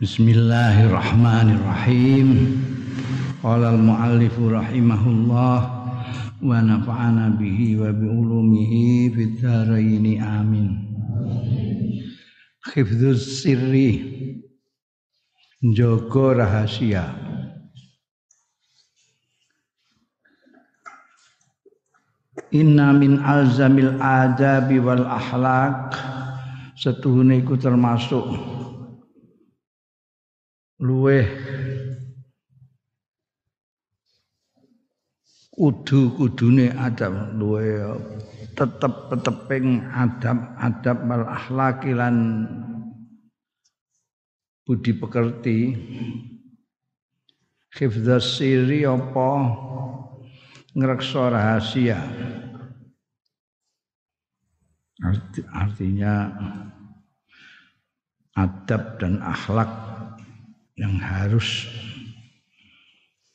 Bismillahirrahmanirrahim. Qala al-muallif rahimahullah wa nafa'ana bihi wa bi ulumihi fid dharain amin. Hifdzus sirri Jogo rahasia Inna min alzamil adabi wal akhlaq setuhune iku termasuk luweh kudu-kudune adab luweh tetep teteping adab-adab wal akhlaq lan budi pekerti. Hifdzas siri apa? Ngreksa rahasia. Arti, artinya adab dan akhlak yang harus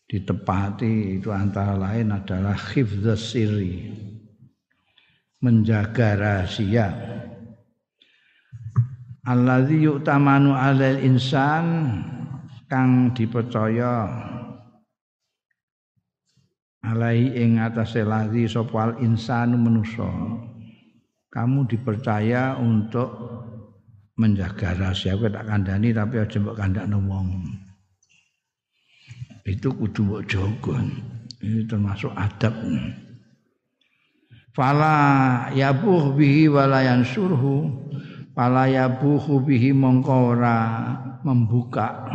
ditepati itu antara lain adalah hifdzas siri menjaga rahasia. Alladzi yu'tamanu 'alal insan kang dipercaya alai ing atase ladzi sapa al insanu manusa. Kamu dipercaya untuk menjaga rahasia. Kowe tak kandhani tapi aja mbok kandhakno wong. Itu kudu mbok jaga ini termasuk adab. Fala yabuh bihi wala yansurhu. Fala yabuhu bihi mongko ora membuka.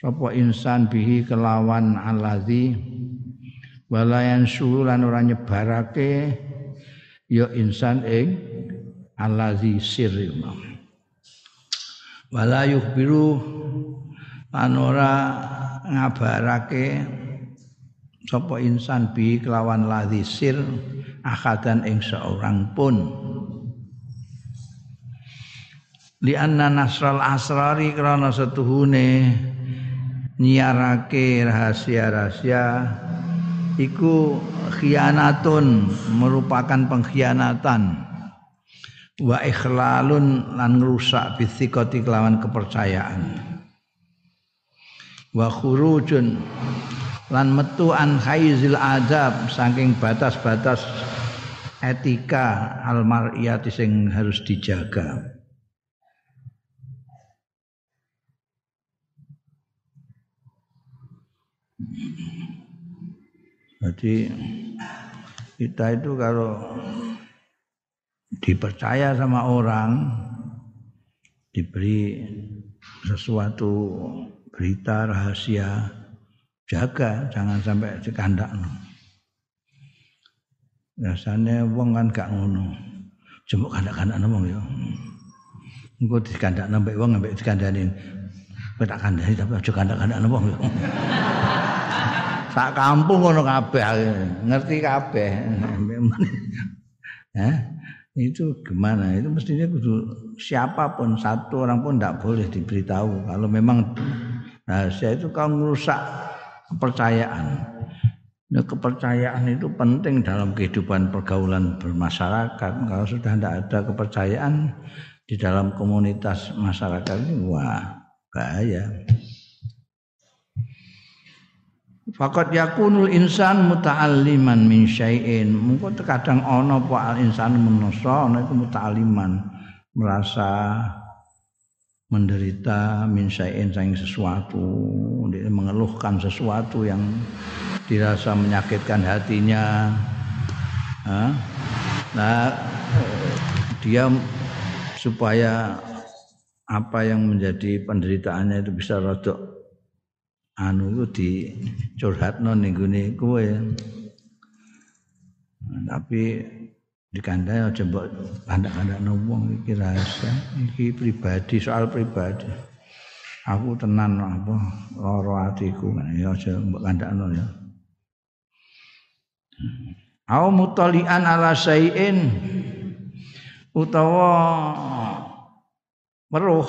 Sapa insan bihi kelawan alladzi. Walayan sululan ora nyebarake. Ya insan ing allazi sirri wala yukhbiru lan ora ngabarake sapa insan bi kelawan ladzi sir akadan ing seorang pun. Li anna nasral asrari krana setuhune nyiarake rahasia-rahasia iku khianatun merupakan pengkhianatan wa ikhlalun lan ngrusak bithiqati kelawan kepercayaan. Wa khurujun lan metu an haizil adab saking batas-batas etika almariyati sing harus dijaga. Jadi kita itu kalau dipercaya sama orang diberi sesuatu berita rahasia jaga jangan sampai dikandak biasanya wong kan gak ngono. Jemuk kandak-kandak wong ya. Engko dikandak mbek wong mbek dikandani. Kowe tak kandani tapi aja kandak-kandak wong ya. Sak kampung ngono kabeh ngerti kabeh. Eh itu gimana? Itu mestinya kudu siapa pun satu orang pun tidak boleh diberitahu. Kalau memang rahasia itu kau merusak kepercayaan. Nah, kepercayaan itu penting dalam kehidupan pergaulan bermasyarakat. Kalau sudah tidak ada kepercayaan di dalam komunitas masyarakat ini wah bahaya Fakat yakunul insan muta'alliman min syai'in. Mungkin terkadang ana apa al insan manusa ana iku muta'alliman merasa menderita min syai'in sang sesuatu, dia mengeluhkan sesuatu yang dirasa menyakitkan hatinya. Nah, dia supaya apa yang menjadi penderitaannya itu bisa rodok anu iku dicurhatno ning gone kowe. Tapi dikandai aja mbok kandak-kandakno wong iki rahasia, iki pribadi, soal pribadi. Aku tenan apa lara atiku ya aja mbok kandakno ya. Au mutalian ala sayin utawa meruh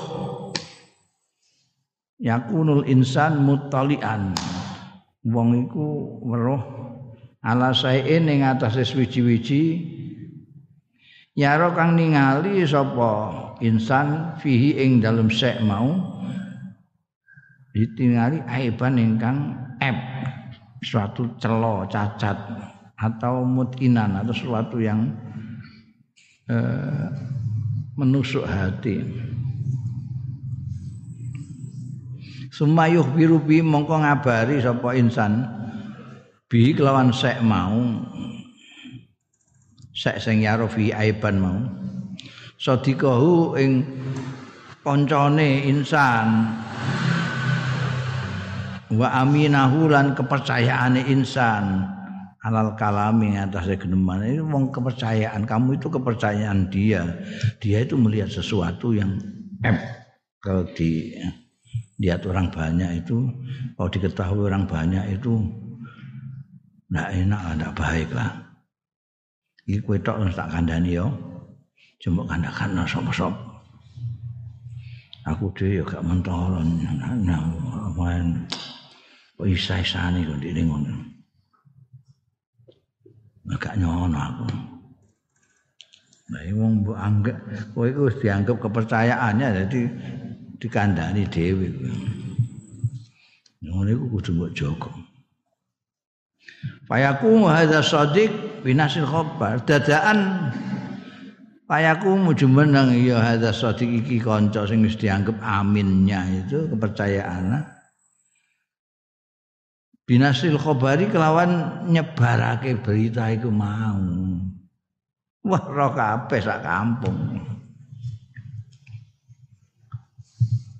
yakunul insan mutalian wong iku weruh ala saein ing atase wiji-wiji yaro kang ningali sapa insan fihi ing dalem sek mau ditingali aiban ingkang eb suatu celo cacat atau mutinan atau sesuatu yang eh, menusuk hati. Sumayuh biru bi mongko ngabari sapa insan. Bi kelawan sek mau. Sek sing yarofi aiban mau. Sadikahu ing koncone insan. Wa aminahu lan kepercayaane insan. Alal kalami atas geneman. Ini wong kepercayaan. Kamu itu kepercayaan dia. Dia itu melihat sesuatu yang em kalau di lihat orang banyak itu kalau diketahui orang banyak itu tidak enak tidak baik lah. Ini kue tok tak kandani yo cuma kandakan sop-sop aku dhewe yo gak mentolon nah main kok isa-isane kok ndek ngono. Gak nyono aku. Nah, wong mbok anggap kowe iku wis dianggap kepercayaannya jadi dikandani dhewe. Ngono iku kudu mbok jaga. Fayaku hadza shadiq binasil khabar dadaan Payaku mujumeneng ya hadza shadiq iki kanca sing wis dianggap aminnya itu kepercayaan. Binasil khabari kelawan nyebarake berita iku mau. Wah, roh kabeh sak kampung.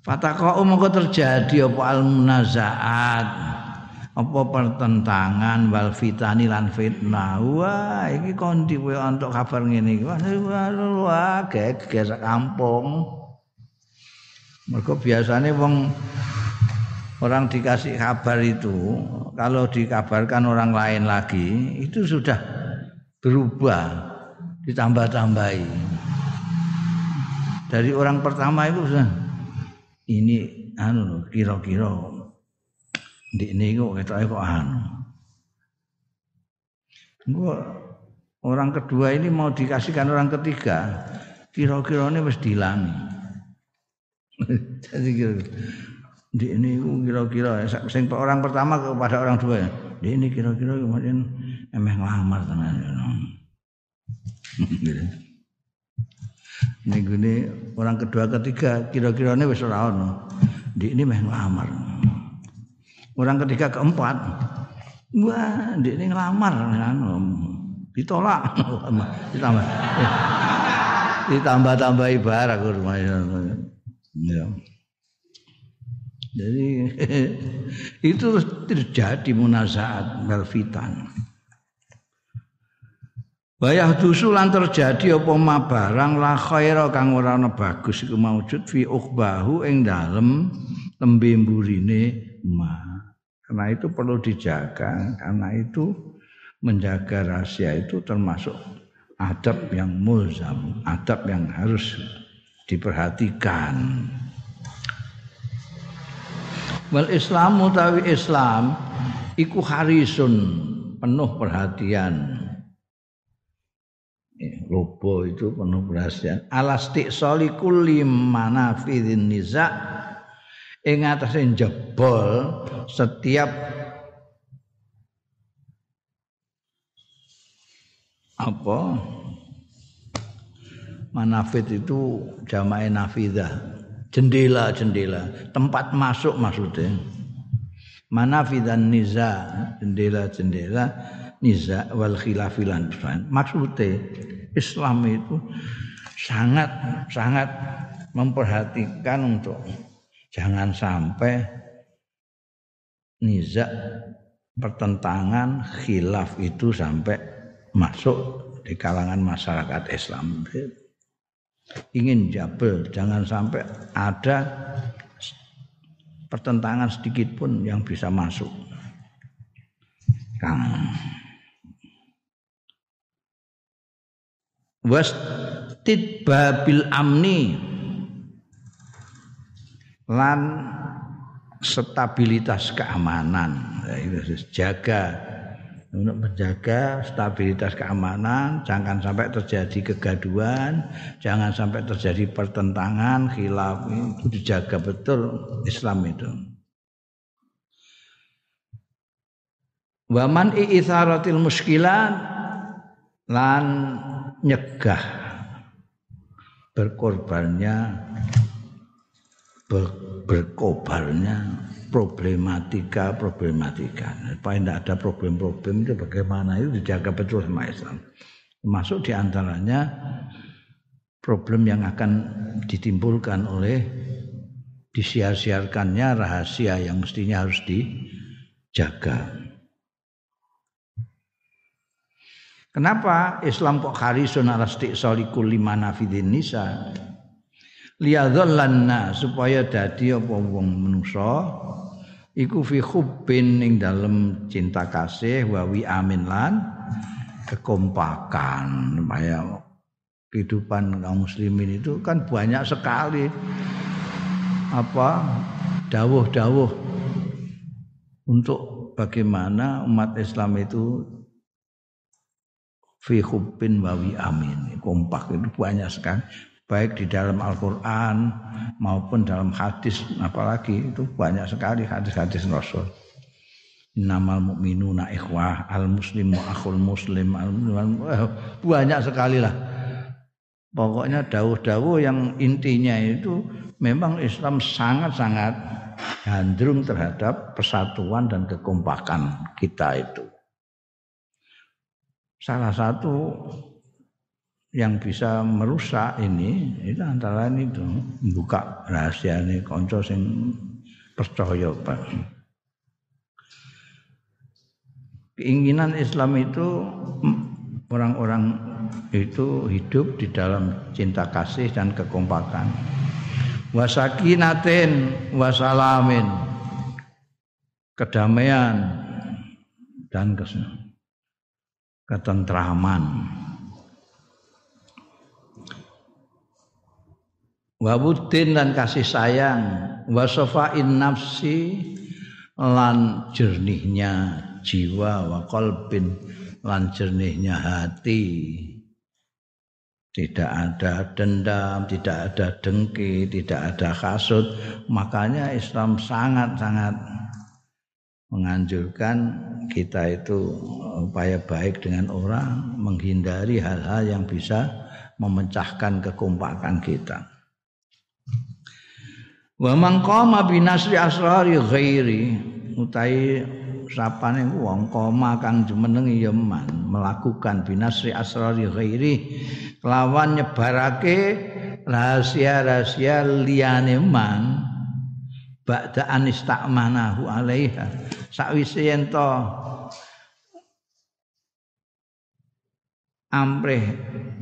Fataqa'u mongko terjadi apa al munazaat apa pertentangan wal fitani lan fitnah? Wah iki kondi kowe untuk kabar ngene iki? Wah geger kampung. Mergo biasane wong orang dikasih kabar itu kalau dikabarkan orang lain lagi itu sudah berubah ditambah-tambahi. Dari orang pertama itu sudah ini anu kira-kira ini kok ketoke kok anu. Gua orang kedua ini mau dikasihkan orang ketiga, kira-kira ini mesti dilangi. Jadi di ini kira-kira sing orang pertama kepada orang dua di ini kira-kira kemudian emeh ngelamar tenan. gitu. Minggu ini orang kedua ketiga kira-kira ini wis ora ono. Di ini meh ngelamar. Orang ketiga keempat, wah, di ini ngelamar anu, ditolak, ditambah, ditambah tambah ibarat rumah ya. Jadi itu terjadi munazaat belfitan. Bayah dusulan terjadi apa ma barang la khaira kang ora ana bagus iku maujud fi ukhbahu ing dalem lembe mburine ma. Karena itu perlu dijaga, karena itu menjaga rahasia itu termasuk adab yang mulzam, adab yang harus diperhatikan. Wal Islam utawi Islam iku harisun penuh perhatian Lobo itu penuh perhatian. Alastik soli kulli manafidin niza ing atase jebol setiap apa? Manafid itu jamae nafidah. Jendela-jendela. Tempat masuk maksudnya. Manafidan niza jendela-jendela niza wal khilafilan maksudnya Islam itu sangat sangat memperhatikan untuk jangan sampai niza pertentangan khilaf itu sampai masuk di kalangan masyarakat Islam. Ingin jabel jangan sampai ada pertentangan sedikit pun yang bisa masuk. Kang wastid babil amni. Lan stabilitas keamanan. Ya, jaga. Untuk menjaga stabilitas keamanan jangan sampai terjadi kegaduan, jangan sampai terjadi pertentangan khilaf. Itu dijaga betul Islam itu. Waman i'itharatil muskilan lan nyegah berkorbannya ber, berkobarnya problematika problematika. Supaya tidak ada problem-problem itu bagaimana? Itu dijaga betul sama Islam. Termasuk di antaranya problem yang akan ditimbulkan oleh disiar-siarkannya rahasia yang mestinya harus dijaga. Kenapa? Islam kok harisun ala istiqsalikul lima nafidin nisa? Liyadhallanna supaya dadi apa wong manusa iku fi hubbin ning dalem cinta kasih wa wi amin lan kekompakan. Supaya kehidupan kaum muslimin itu kan banyak sekali. Apa? Dawuh-dawuh untuk bagaimana umat Islam itu fi hubbin wa amin. Kompak itu banyak sekali baik di dalam Al-Qur'an maupun dalam hadis apalagi itu banyak sekali hadis-hadis Rasul. Innamal mu'minuna ikhwah, al muslimu akhul muslim, al banyak sekali lah. Pokoknya dawuh-dawuh yang intinya itu memang Islam sangat-sangat gandrung terhadap persatuan dan kekompakan kita itu salah satu yang bisa merusak ini itu antara lain itu membuka rahasia ini konco sing percaya Pak. Keinginan Islam itu orang-orang itu hidup di dalam cinta kasih dan kekompakan. Wasakinatin wasalamin kedamaian dan kesenangan ketentraman. Wabudin dan kasih sayang, wasofain nafsi lan jernihnya jiwa wa qalbin lan jernihnya hati. Tidak ada dendam, tidak ada dengki, tidak ada kasut. Makanya Islam sangat-sangat menganjurkan kita itu upaya baik dengan orang, menghindari hal-hal yang bisa memecahkan kekompakan kita. Wa man qama binasri asrari ghairi utai sapane wong koma kang jumeneng ya man melakukan binasri asrari ghairi kelawan nyebarake rahasia-rahasia liyane man ba'da anistamanahu alaiha sakwise yen to. Amrih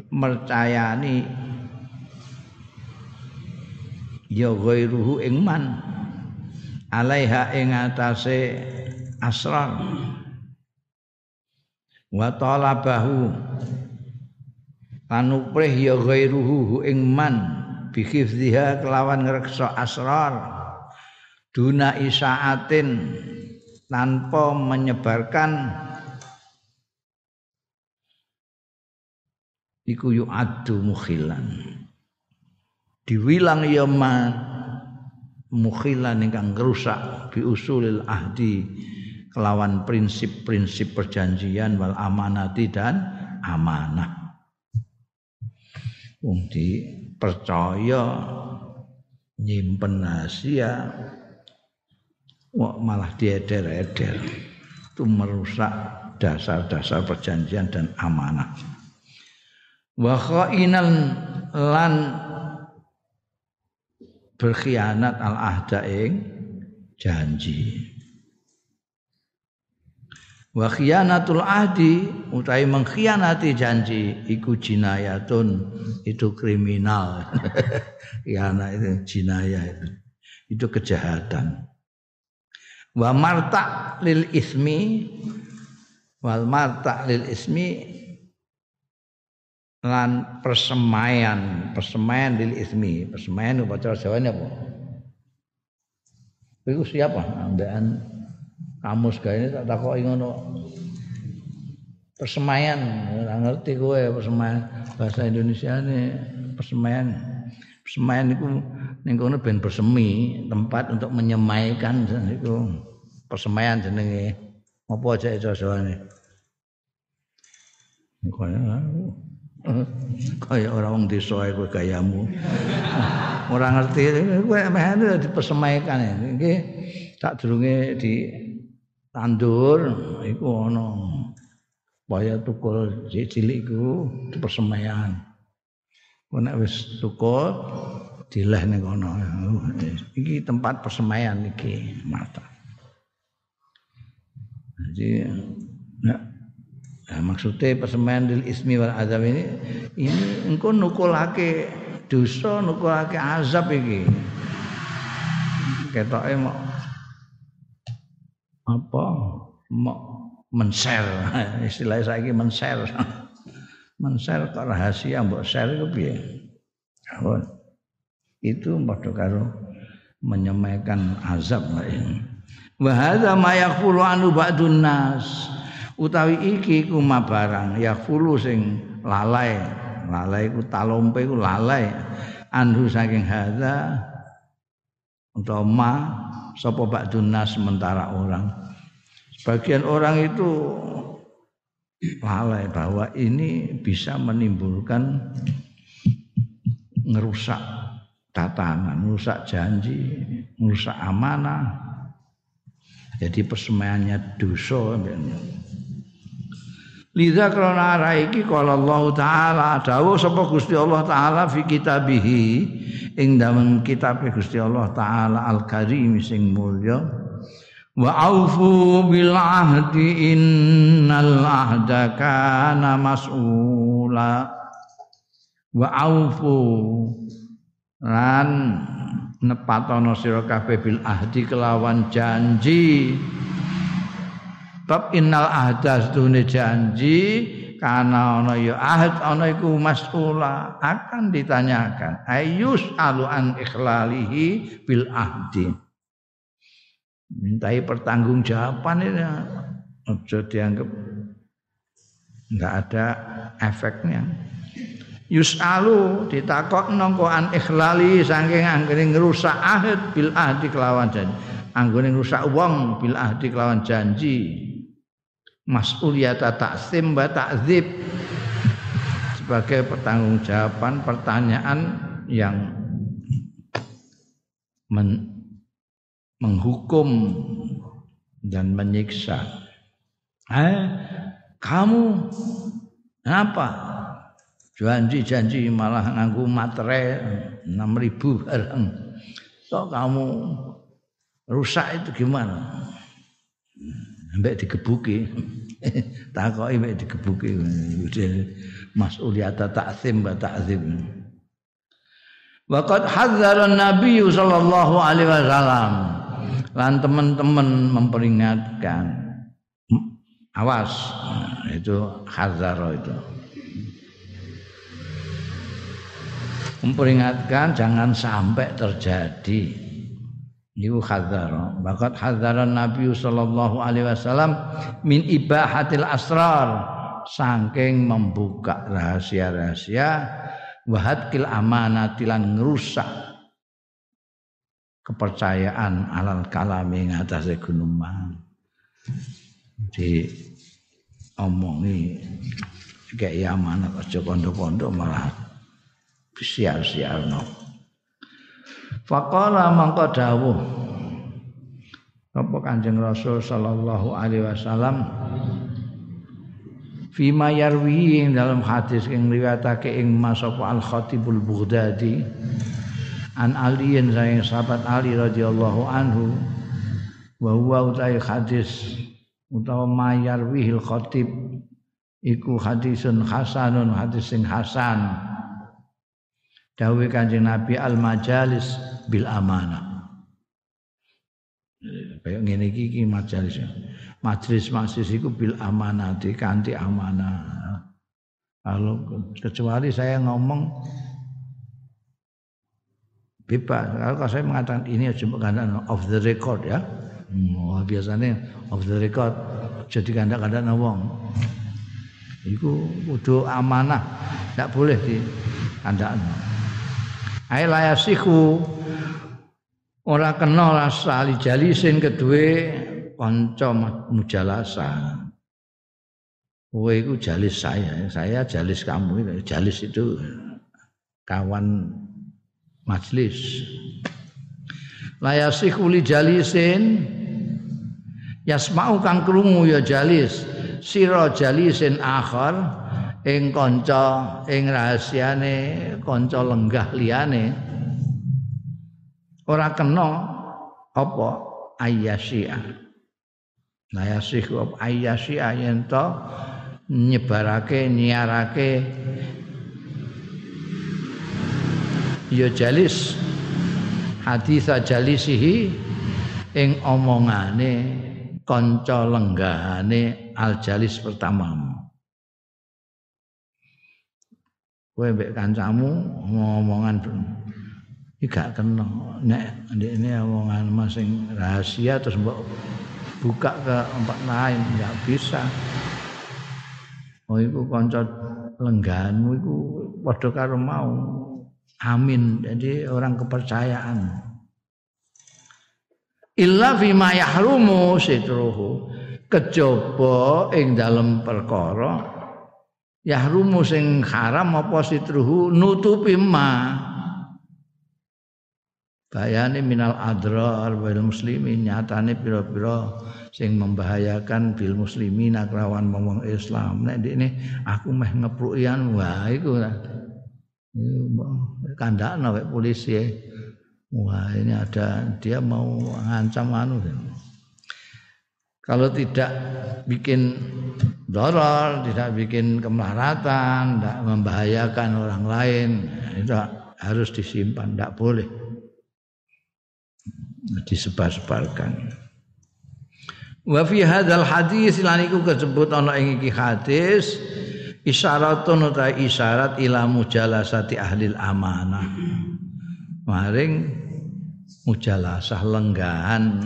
mercayani ya ghairuhu ing man alaiha ing atase asrar. Wa talabahu tanuprih ya ghairuhu ing man bihifdhiha kelawan ngreksa asrar. Duna isaatin tanpa menyebarkan iku yu'addu mukhilan. Diwilang ya ma mukhilan ingkang ngrusak bi usulil ahdi kelawan prinsip-prinsip perjanjian wal amanati dan amanah. Wong percaya nyimpen rahasia Wah, malah dieder-eder itu merusak dasar-dasar perjanjian dan amanah. Wa khainan lan berkhianat al ahda ing janji. Wa khianatul ahdi utawi mengkhianati janji iku jinayatun itu kriminal. Khianat itu jinayah itu. Itu kejahatan wa marta lil ismi wal marta lil ismi lan persemaian persemaian lil ismi. Persemaian bahasa Jawa ini apa? Iku siapa? Ambekan kamus gawe tak takoki ngono. Persemaian ora ngerti kowe persemaian bahasa Indonesia ini persemaian persemaian itu ning kono ben bersemi tempat untuk menyemaikan itu persemaian jenenge Apa aja cocoane? Kaya kaya ora wong desa kowe gayamu. Ora ngerti kowe meh di pesemaikan iki tak durunge di tandur iku ana kaya tukul cilik iku di persemaian. Nek wis tukul dileh ning kono. Iki tempat persemaian iki mata. Jadi nah, nah maksudnya persemaian dil ismi wal azab ini ini engko nukulake dosa nukulake azab iki. Ketoke mau apa mau men-share istilahnya saiki men-share. men-share kok rahasia mbok share iku piye? Itu padha karo menyemaikan azab ini. wa hadza ma yaqulu anu ba'dun nas. Utawi iki ku barang yaqulu sing lalai. Lalai ku talompe ku lalai. Anhu saking hadza utawa ma sapa ba'dun nas sementara orang. Sebagian orang itu lalai bahwa ini bisa menimbulkan ngerusak tatanan, ngerusak janji, ngerusak amanah, jadi persemaiannya dosa Liza krana arah iki kala Allah taala dawuh sapa Gusti Allah taala fi kitabihi ing dalem kitab Gusti Allah taala Al Karim sing mulya wa aufu bil ahdi innal ahda kana mas'ula. Wa aufu lan nepatono sira kabeh bil ahdi kelawan janji. Bab innal ahda sedune janji karena ana ya ahad ana iku mas'ula. Akan ditanyakan ayus alu an ikhlalihi bil ahdi. Mintai pertanggungjawaban ini aja dianggap enggak ada efeknya yusalu ditakok nangko an ikhlali saking anggene ngrusak ahad bil ahdi kelawan janji anggone ngrusak wong bil ahdi kelawan janji mas'uliyata taksim wa takzib sebagai pertanggungjawaban pertanyaan yang men, menghukum dan menyiksa. Eh, kamu apa? Janji-janji malah nganggu materai 6000 barang. Kok kamu rusak itu gimana? Mbak digebuki. Takoki mbak digebuki. Mas'uliyata ta'zim wa ta'zim. Waqad hadzara Nabi sallallahu alaihi wasallam. Lan teman-teman memperingatkan. Awas. Itu hadzara itu. Memperingatkan jangan sampai terjadi. Niku hadzar bakat hadzaran Nabi sallallahu alaihi wasallam min ibahatil asrar. Saking membuka rahasia-rahasia wahadkil amanati lan ngerusak kepercayaan alal kalami ngatasé gunung di omongi kayak amanat aja kondo-kondo malah siar-siarno. Faqala mangko dawuh. Apa Kanjeng Rasul sallallahu alaihi wasallam? Fima yarwi dalam hadis yang riwayatake ing Mas Al Khatibul Baghdadi an aliyin sayang sahabat Ali radhiyallahu anhu wa huwa utai hadis utawa mayarwihil khatib iku hadisun hasanun hadis sing hasan dawuh Kanjeng Nabi al majalis bil amanah. Kaya ngene iki iki majalis majelis majelis iku bil amanah kanthi amanah. Kalau kecuali saya ngomong bebas. Kalau saya mengatakan ini cuma mengatakan off the record ya. Oh, biasanya off the record jadi kanda-kanda nawong itu kudu amanah tidak boleh di kandaan ai layasiku ora kena rasali jalisin kedue kanca mujalasa. Kowe iku jalis saya, saya jalis kamu, jalis itu kawan majlis. Layasih li jalisin yasma'u kang krungu ya jalis sira jalisin akhar ing kanca ing rahasiane kanca lenggah liyane ora kena apa ayyasya la yasihu ayyasya yen to nyebarake nyiarake ya jalis hadis jalisihi ing omongane kanca lenggahane aljalis pertamamu kowe mbek kancamu ngomongan iki gak kena. Nek ini omongan masing rahasia terus mbok buka ke tempat lain nggak bisa. Oh iku kanca lenggahanmu iku padha karo mau. Amin. Jadi orang kepercayaan. Illa fima yahrumu sitruhu kejaba ing dalem perkara yahrumu sing haram apa sitruhu? Nutupi ma. Bayane minal adrar bil muslimin nyatane pira-pira sing membahayakan bil muslimin kelawan wong Islam. Nek ini aku meh ngeprukian wah iku kandakno wek polisi wah ini ada dia mau ngancam anu kalau tidak bikin doror, tidak bikin kemelaratan, tidak membahayakan orang lain, itu harus disimpan, tidak boleh disebar-sebarkan. Wa fi hadzal hadis lan iku kesebut ana ing iki hadis isyaratun uta isyarat ila mujalasati ahli amanah. Maring mujalasah lenggahan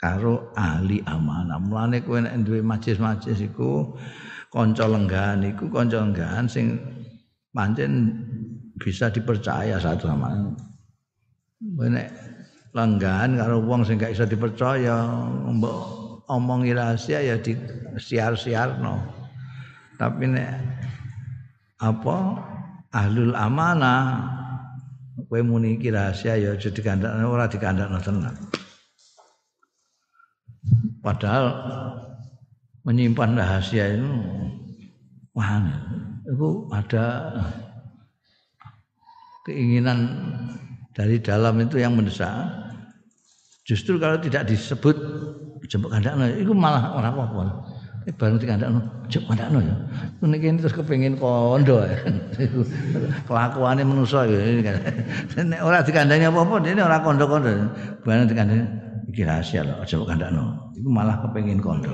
karo ahli amanah. Mulane kowe nek duwe majlis-majlis iku kanca lenggahan iku kanca sing pancen bisa dipercaya satu sama lain. Nek lenggahan karo wong sing gak iso dipercaya mbok omongi rahasia ya di siar-siarno tapi nek apa ahlul amanah kowe muni iki rahasia ya aja dikandakno ora dikandakno tenan padahal menyimpan rahasia itu wah itu ada keinginan dari dalam itu yang mendesak. Justru kalau tidak disebut jemput kandakno itu malah orang apa ini baru dikandakno jemput kandakno ya. Ini terus kepingin kondo ya. Kelakuannya manusia ya ini orang dikandani apa-apa ini orang kondo-kondo. Barang dikandani iki rahasia loh jemput kandakno itu malah kepingin kondo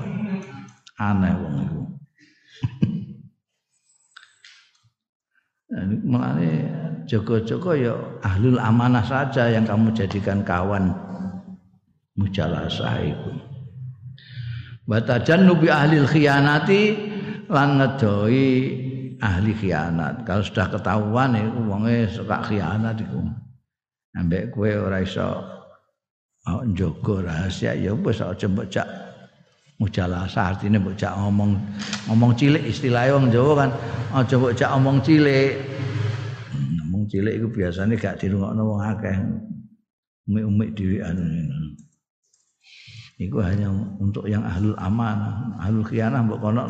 aneh wong itu Malah Joko-joko ya ahlul amanah saja yang kamu jadikan kawan mujalasah itu. Batajan nubi ahli khianati lan ahli khianat. Kalau sudah ketahuan itu wonge suka khianat itu. Ambek kue ora iso njogo rahasia ya wis aja mbok jak mujalasah artinya mbok jak ngomong ngomong cilik istilahnya wong Jawa kan aja mbok jak ngomong cilik cilik itu biasanya gak dirungokno wong akeh. Umik-umik dhewean. Iku hanya untuk yang ahlul amanah, ahlul khianah mbok kono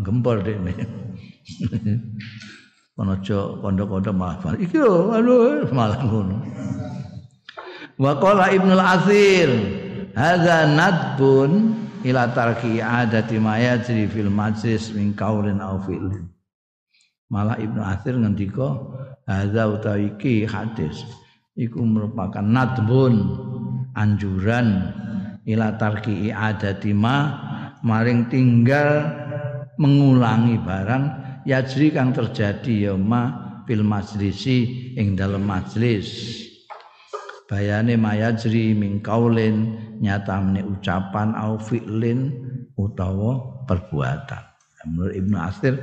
gempol dekne. Kono aja kondo-kondo malah iki lho aduh malah ngono. Wa qala Ibnu al-Athir, hadza nadbun ila tarki adati ma yajri fil majlis min qaulin aw fi'lin. Malah Ibnu Athir ngendika hadza utawi iki hadis iku merupakan nadbun anjuran ila tarki adati ma maring tinggal mengulangi barang yajri kang terjadi ya ma fil majlisi ing dalam majlis bayane mayajri min kaulin nyatamne ucapan au fi'lin utawa perbuatan menurut Ibnu Asir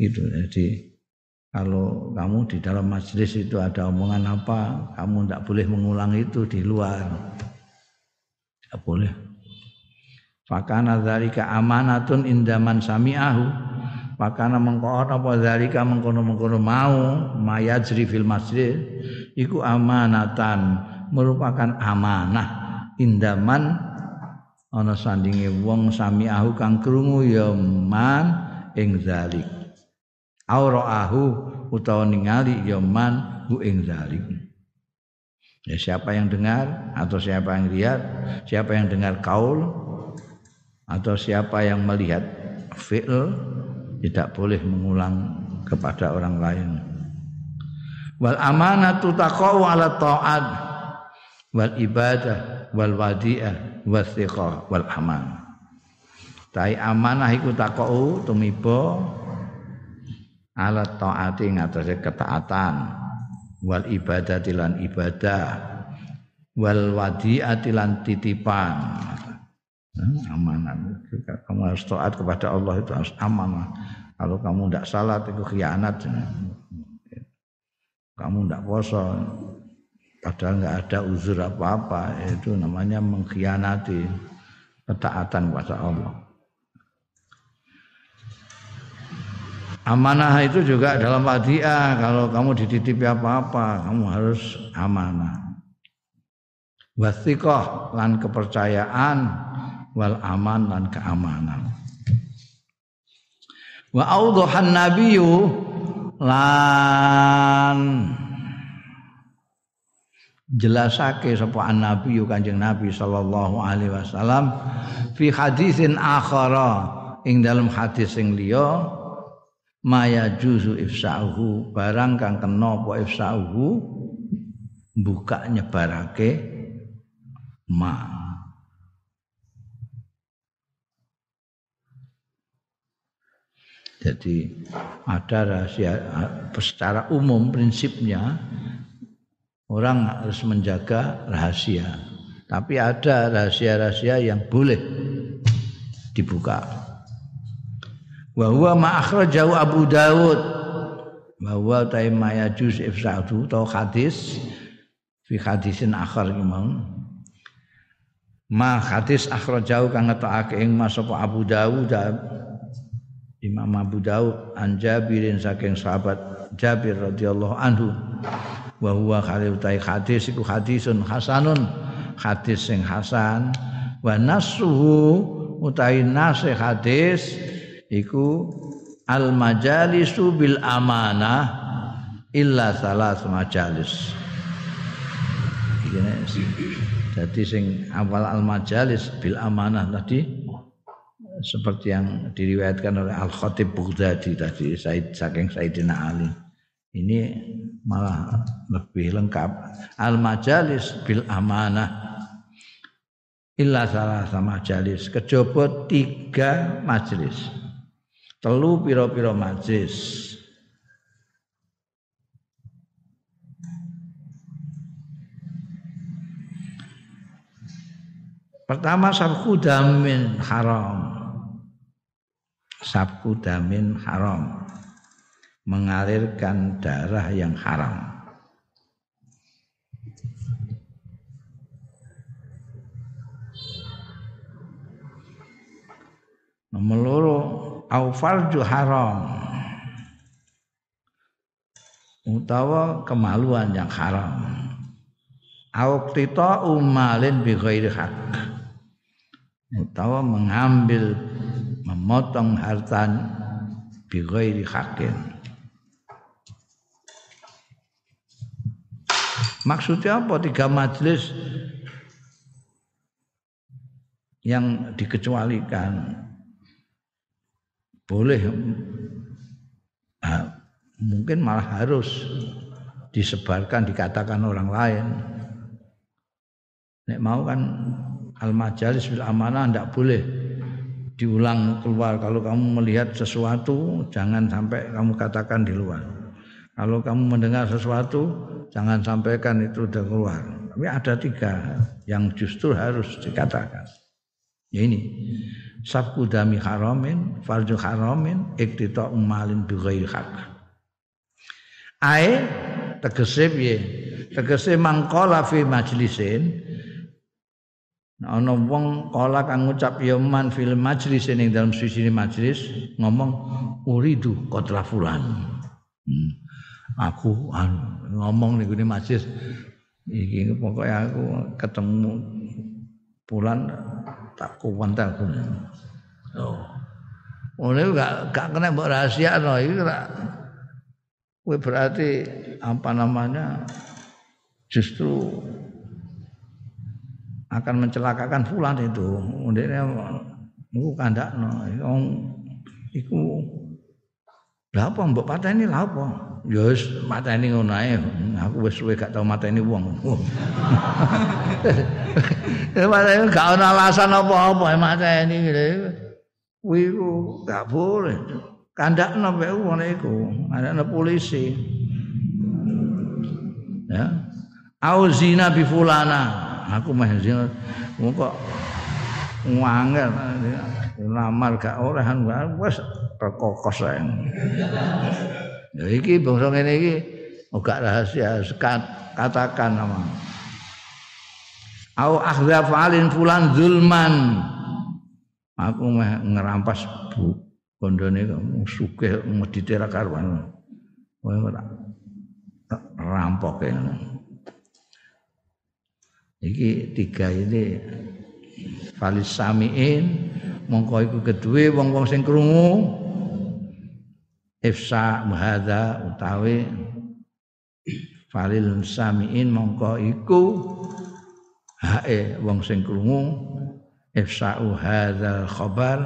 itu jadi kalau kamu di dalam majelis itu ada omongan apa, kamu tidak boleh mengulang itu di luar. Tidak boleh. Fakana dzalika amanatun indaman sami'ahu. Fakana mengko apa dzalika mengkono-mengkono mau mayajri fil masjid iku amanatan merupakan amanah indaman ana sandinge wong sami'ahu kang krungu ya man ing zalik. Auraahu utawa ningali ya man hu ing zalik. Ya, siapa yang dengar atau siapa yang lihat, siapa yang dengar kaul atau siapa yang melihat fi'l tidak boleh mengulang kepada orang lain. Wal amanatu taqau ala ta'at wal ibadah wal wadi'ah wal thiqah wal aman. Tai amanah iku taqau tumiba ala ta'ati ngatasé ketaatan. Wal ibadah tilan ibadah wal wadi'ati lan titipan. Nah, amanah. Kamu harus taat kepada Allah itu harus amanah. Kalau kamu tidak salat itu khianat. Kamu tidak poso padahal nggak ada uzur apa-apa itu namanya mengkhianati ketaatan kepada Allah Amanah itu juga dalam wadiah kalau kamu dititipi apa-apa kamu harus amanah. Wasiqah lan kepercayaan wal aman lan keamanan. Wa audhan nabiyyu lan jelasake sapa an-nabi Kanjeng Nabi sallallahu alaihi wasallam fi hadisin akhara ing dalam hadis sing liya maya juzu ifsa'uhu barang kang kena apa ifsa'uhu buka nyebarake ma. Jadi ada rahasia secara umum prinsipnya orang harus menjaga rahasia. Tapi ada rahasia-rahasia yang boleh dibuka. Wa huwa ma akhrajahu Abu Dawud. Bahwa ta maya juz ifsadu atau hadis. Fi hadisin akhar imam ma hadis akhrajahu kang ngetokake ing mas Abu Dawud Imam Abu Dawud an Jabirin saking sahabat Jabir radhiyallahu anhu wa huwa khalil tai hadis iku hadisun hasanun. Hadis sing hasan. Wa nasuhu utai nase hadis iku al majalisu bil amanah illa salah majalis. Jadi sing awal al majalis bil amanah tadi seperti yang diriwayatkan oleh Al Khatib Baghdadi tadi Said saking Sayyidina Ali ini malah lebih lengkap. Al majalis bil amanah. Illa salah sama majalis. Kejaba tiga majelis telu pira-pira majlis Pertama sabku damin haram. Sabku damin haram. Mengalirkan darah yang haram. Nomor au farju haram. Utawa kemaluan yang haram. Au qita umalin bi ghairi hak utawa mengambil memotong harta bi ghairi hakin Maksudnya apa? Tiga majelis yang dikecualikan. Boleh mungkin malah harus disebarkan dikatakan orang lain. Nek mau kan al majalis bil amanah tidak boleh diulang keluar. Kalau kamu melihat sesuatu jangan sampai kamu katakan di luar. Kalau kamu mendengar sesuatu jangan sampaikan itu udah keluar. Tapi ada tiga yang justru harus dikatakan. Ya ini sabku dami haramin farju haramin iktita umalin bi hak ae tegese piye? Tegese mangkola fi majlisin. Ana wong kala kang ngucap ya man fil majlis ning dalam sisi majlis ngomong uridu qatla fulan. Hmm. Aku ngomong ning gone majlis iki pokoknya aku ketemu fulan tak kuwantel oh Oh, ini gak, gak kena mbok rahasia no. Ini kena, berarti apa namanya justru akan mencelakakan fulan itu. Ndekne niku kandakno. Iku lha apa mbok pateni lha apa? Ya wis mateni ngono ae. Aku wis suwe gak tau mateni wong. Ya mateni gak ana alasan apa-apa mateni ngene. Kuwi gak boleh. Kandakno mek wong iku, ana polisi. Ya. Au zina bi fulana aku mah zina kok ngangel lamar gak ora kan wis rekokos ae. Ya iki bangsa ngene iki gak rahasia sekat katakan nama. Au akhdha falin fulan zulman. Aku mah ngerampas bu kondone sugih medite ra karuan. Rampok ya. Iki tiga ini. Falis samiin mongko iku kedue wong-wong sing krungu ifsa hadza utawi falil samiin mongko iku hae wong sing krungu ifsa hadza khabar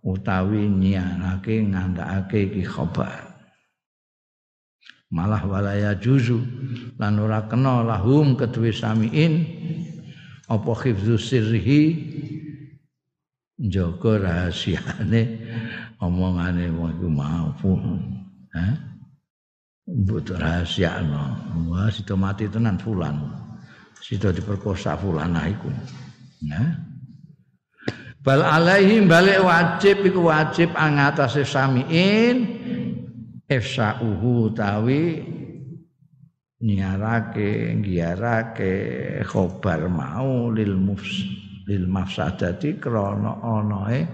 utawi nyiarake ngandhakake iki khabar. Malah walaya juzu lan ora kena lahum kedue samiin apa khifzu sirrihi njaga rahasiane omongane wong iku mau ha mbok rahasiano wah sida mati tenan fulan. Sida diperkosa fulan iku. Ya bal alaihim balik wajib iku wajib angatase samiin. Ifsa'uhu tawi nyiarake ngiarake khobar mau lil mufs lil mafsadati krana anae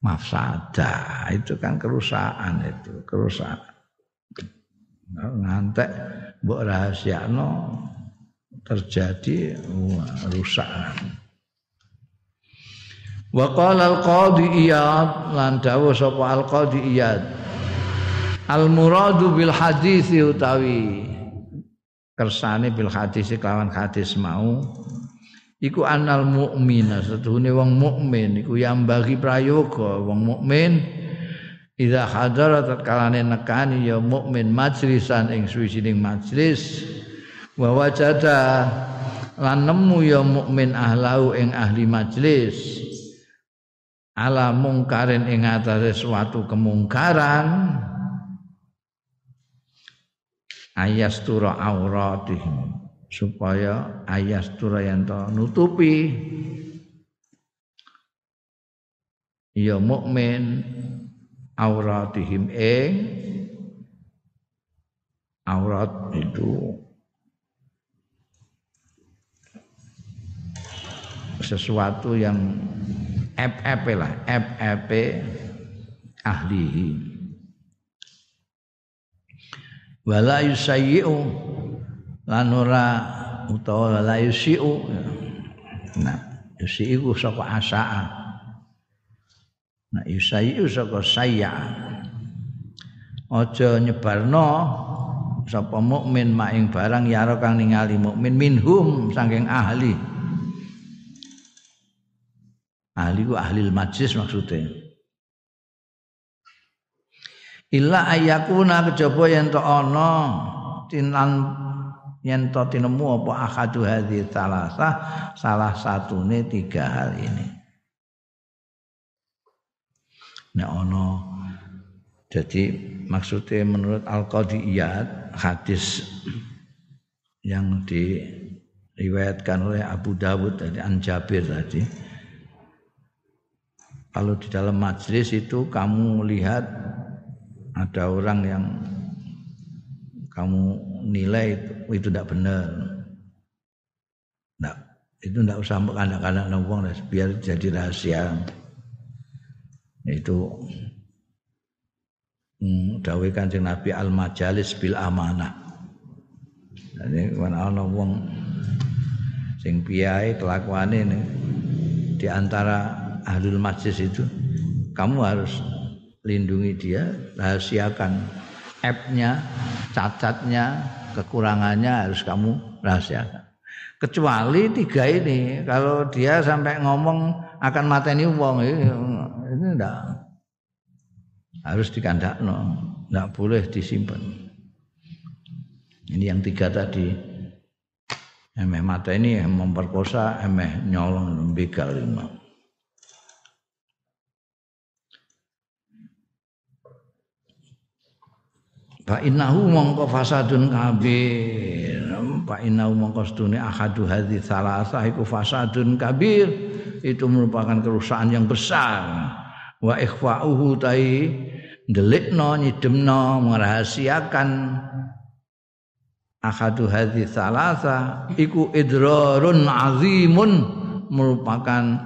mafsadah itu kan kerusakan itu kerusakan. Ngantek mbok rahasiakno terjadi rusak. Wa qala al qadi iyad lan dawuh sapa al qadi iyad. Al muradu bil hadis utawi kersane bil hadis kawan hadis mau iku anal mukmina setuhune wong mukmin iku yang bagi prayoga. Wong mukmin Idza hadara tatkalane nekani ya mukmin majlisan ing suwijining majlis. Wa wajada lan nemu ya mukmin ahlau ing ahli majlis. Ala mungkarin ing atase suatu kemungkaran. Ayastura auratihim supaya ayastura yang nutupi. Ya mukmin auratihim ing aurat itu. Sesuatu yang FFP lah FFP ahlihi. Wala yusayyi'u lan ora utawa la yusi'u. Nah yusi'u saka asaa. Nah yusayyi'u saka sayya aja nyebarno sapa mukmin maing barang yaro kang ningali mukmin minhum saking ahli. Ahli ku ahli majlis maksudnya illa ayakuna kejaba yen to ana tinan yen to tinemu apa ahadu hadhi salasa salah satune tiga hal ini. Nek ana jadi maksudnya menurut al-qadiyat hadis yang diriwayatkan oleh Abu Dawud dari An Jabir tadi kalau di dalam majlis itu kamu lihat ada orang yang kamu nilai itu tidak benar. Nah, itu ndak usah kanak-kanak wong biar jadi rahasia. Itu hmm, dawe kanjeng Nabi al majalis bil amanah. Ini kan ana wong sing piyae kelakuane ini di antara ahlul majlis itu kamu harus lindungi dia rahasiakan app-nya cacatnya kekurangannya harus kamu rahasiakan. Kecuali tiga ini kalau dia sampai ngomong akan mateni wong ini, ini enggak harus dikandakno enggak boleh disimpan. Ini yang tiga tadi. Emeh mata ini memperkosa emeh nyolong begal lima Fa innahu mongko fasadun kabir. Fa innahu mongko stune ahadu hadhi salasa iku fasadun kabir. Itu merupakan kerusakan yang besar. Wa ikhfa'uhu tai delikno nyidemno merahasiakan ahadu hadhi salasa iku idrarun azimun merupakan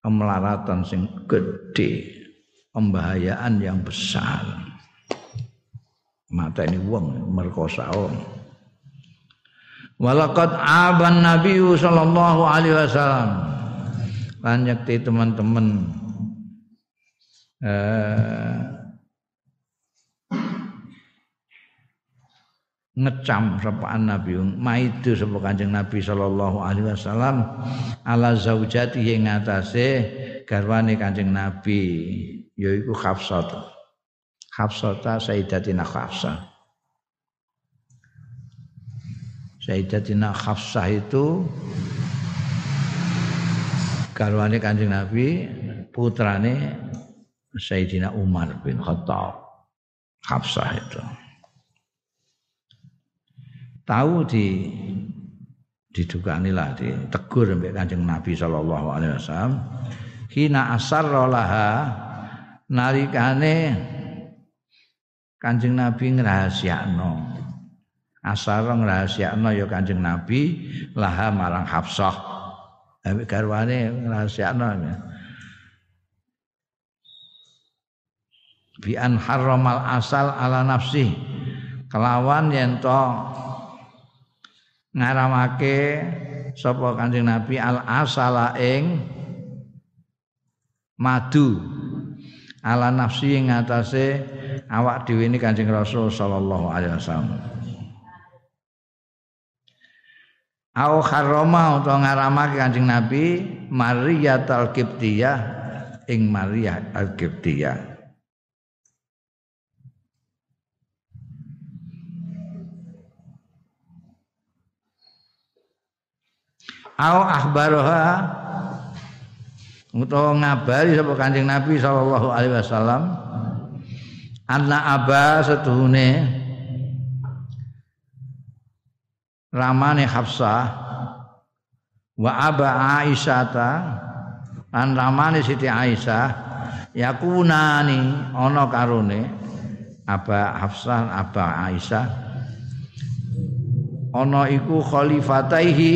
kemelaratan sing gede pembahayaan yang besar mata ini wong merkosa wong Walaqad aban Nabi sallallahu alaihi wasallam. Banyak teman-teman eh, ngecam sapaan Nabi maidu sapa Kanjeng Nabi sallallahu alaihi wasallam ala zaujati ing atase garwane Kanjeng Nabi yaiku Hafsah. Hafsata Sayyidatina Hafsah. Sayyidatina Hafsah itu garwane Kanjeng Nabi putrane Sayyidina Umar bin Khattab. Hafsah itu. Tahu di didukani lah ditegur mbek Kanjeng Nabi sallallahu alaihi wasallam hina asarra laha nalikane Kanjeng Nabi ngrahasiakno. Asar ngrahasiakno ya Kanjeng Nabi laha marang Hafsah. Ambek garwane ngrahasiakno. Ya. Bi an asal ala nafsi. Kelawan yen to ngaramake sapa Kanjeng Nabi al asala ing madu ala nafsi ing atase awak dhewe ini Kanjeng Rasul sallallahu alaihi wasallam. Au harrama utawa ngaramake Kanjeng Nabi Maria al-Qibtiyah ing Maria al-Qibtiyah. Au akhbaroha utawa ngabari sapa Kanjeng Nabi sallallahu alaihi wasallam Anak aba setuhune. Ramane Hafsah. Wa aba Aisyata. Lan ramane Siti Aisyah. Yakunani ana karone aba Hafsah aba Aisyah. Ana iku khalifataihi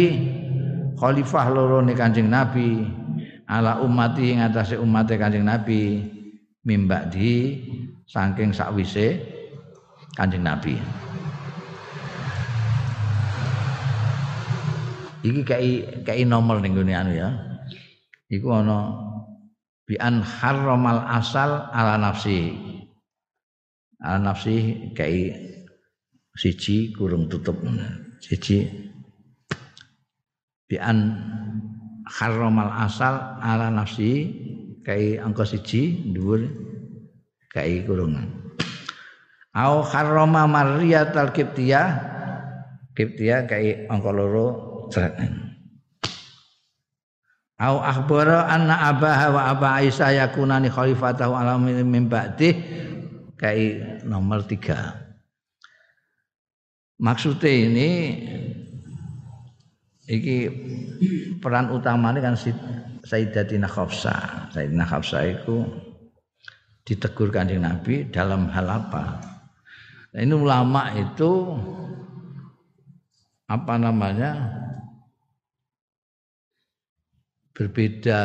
khalifah loro ne Kanjeng Nabi. Ala umati ing atase umate Kanjeng Nabi. Mimbadi saking sakwise Kanjeng Nabi. Iki kai kai nomor ning gone anu ya. Iku ana bi an harramal asal ala nafsi. Ala nafsi kai siji kurung tutup siji bi an harramal asal ala nafsi kai angka siji dhuwur kai kurungan. Au harrama marriyatal qibtiyah qibtiyah kai angka loro au akhbara anna abaha wa aba aisyah yakunani khalifatahu ala min ba'di. Kai nomor tiga. Maksudnya ini iki peran utamanya kan Sayyidatina Khafsah Sayyidatina Khafsah itu ditegur kanjeng Nabi dalam hal apa? Nah, ini ulama itu apa namanya berbeda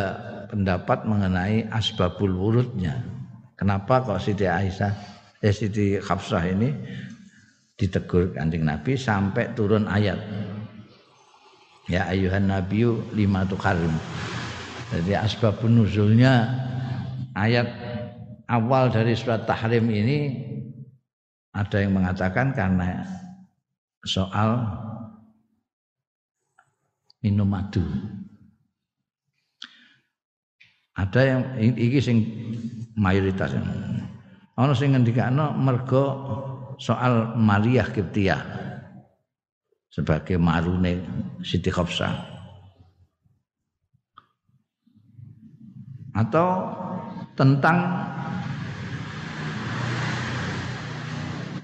pendapat mengenai asbabul wurudnya. Kenapa kok Siti Aisyah, eh Siti Hafsah ini ditegur kanjeng Nabi sampai turun ayat. Ya ayuhan nabiyu lima tukarim. Jadi asbabun nuzulnya ayat awal dari surat tahrim ini ada yang mengatakan karena soal minum madu. Ada yang iki sing mayoritas. Ana sing ngendikane mergo soal Maria Kiptiah sebagai marune Siti Khafsah. Atau tentang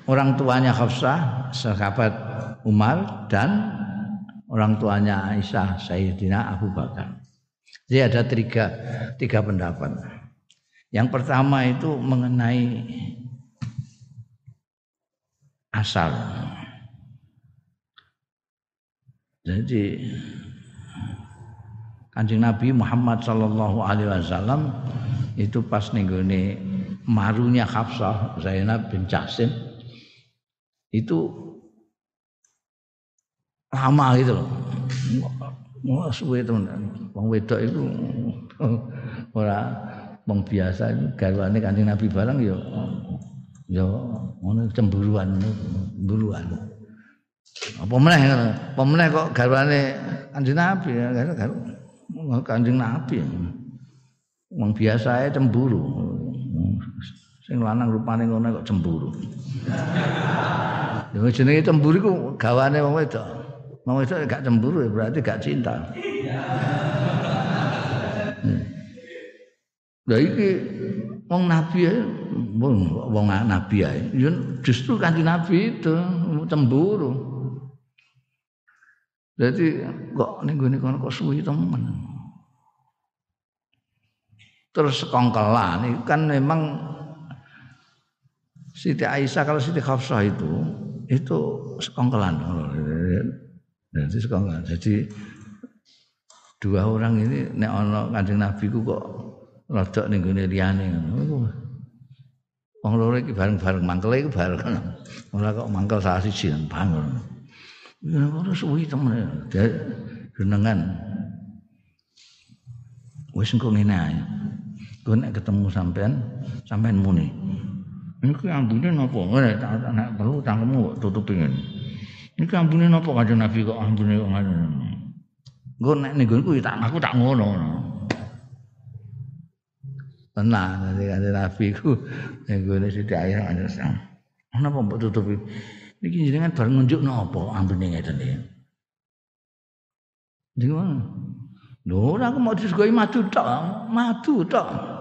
orang tuanya Khafsah, sahabat Umar dan orang tuanya Aisyah, Sayyidina Abu Bakar. Jadi ada tiga, tiga pendapat. Yang pertama itu mengenai asal. Jadi Kanjeng Nabi Muhammad sallallahu alaihi wasallam itu pas nenggone marunya Hafsah Zainab bin Jasim itu lama gitu loh. Wah suwe teman. Wong wedok itu ora wong biasa garwane Kanjeng Nabi barang ya ya ngono cemburuan cemburuan. Apa meneh apa meneh kok garwane Kanjeng Nabi ya Kanjeng Nabi. Wong ae cemburu. Sing lanang rupane ngono kok cemburu. Ya jenenge cemburu iku gawane wong wedok. Mau itu gak cemburu ya berarti gak cinta. Lah iki wong nabi ya wong wong nabi ya. Justru kan nabi itu cemburu. Jadi kok ning gone kok suwi temen. Terus kongkelan itu kan memang Siti Aisyah kalau Siti Khafsah itu itu sekongkelan. Jadi sekarang jadi dua orang ini nek ana Kanjeng Nabi ku kok rodok ning gone liyane ngono. Wong loro iki bareng-bareng mangkel iki bareng. Ora kok mangkel salah siji bangun. Ya ora suwi temen. Jenengan wis engko ngene ae. Gue nek ketemu sampean, sampean muni. Ini ambune napa? Nek tak perlu cangkemmu tutupi ngene. Ini ampune napa kanjeng Nabi kok ampune kok ngono. Engko nek ning kuwi tak aku tak ngono. Tenang nanti kanjeng Nabi ku ning gone Siti Aisyah anjir. Napa mbok tutupi? Niki jenengan bar ngunjuk napa ampune ngeten iki. Mana? Lho, aku mau disugoi madu tok, madu tok.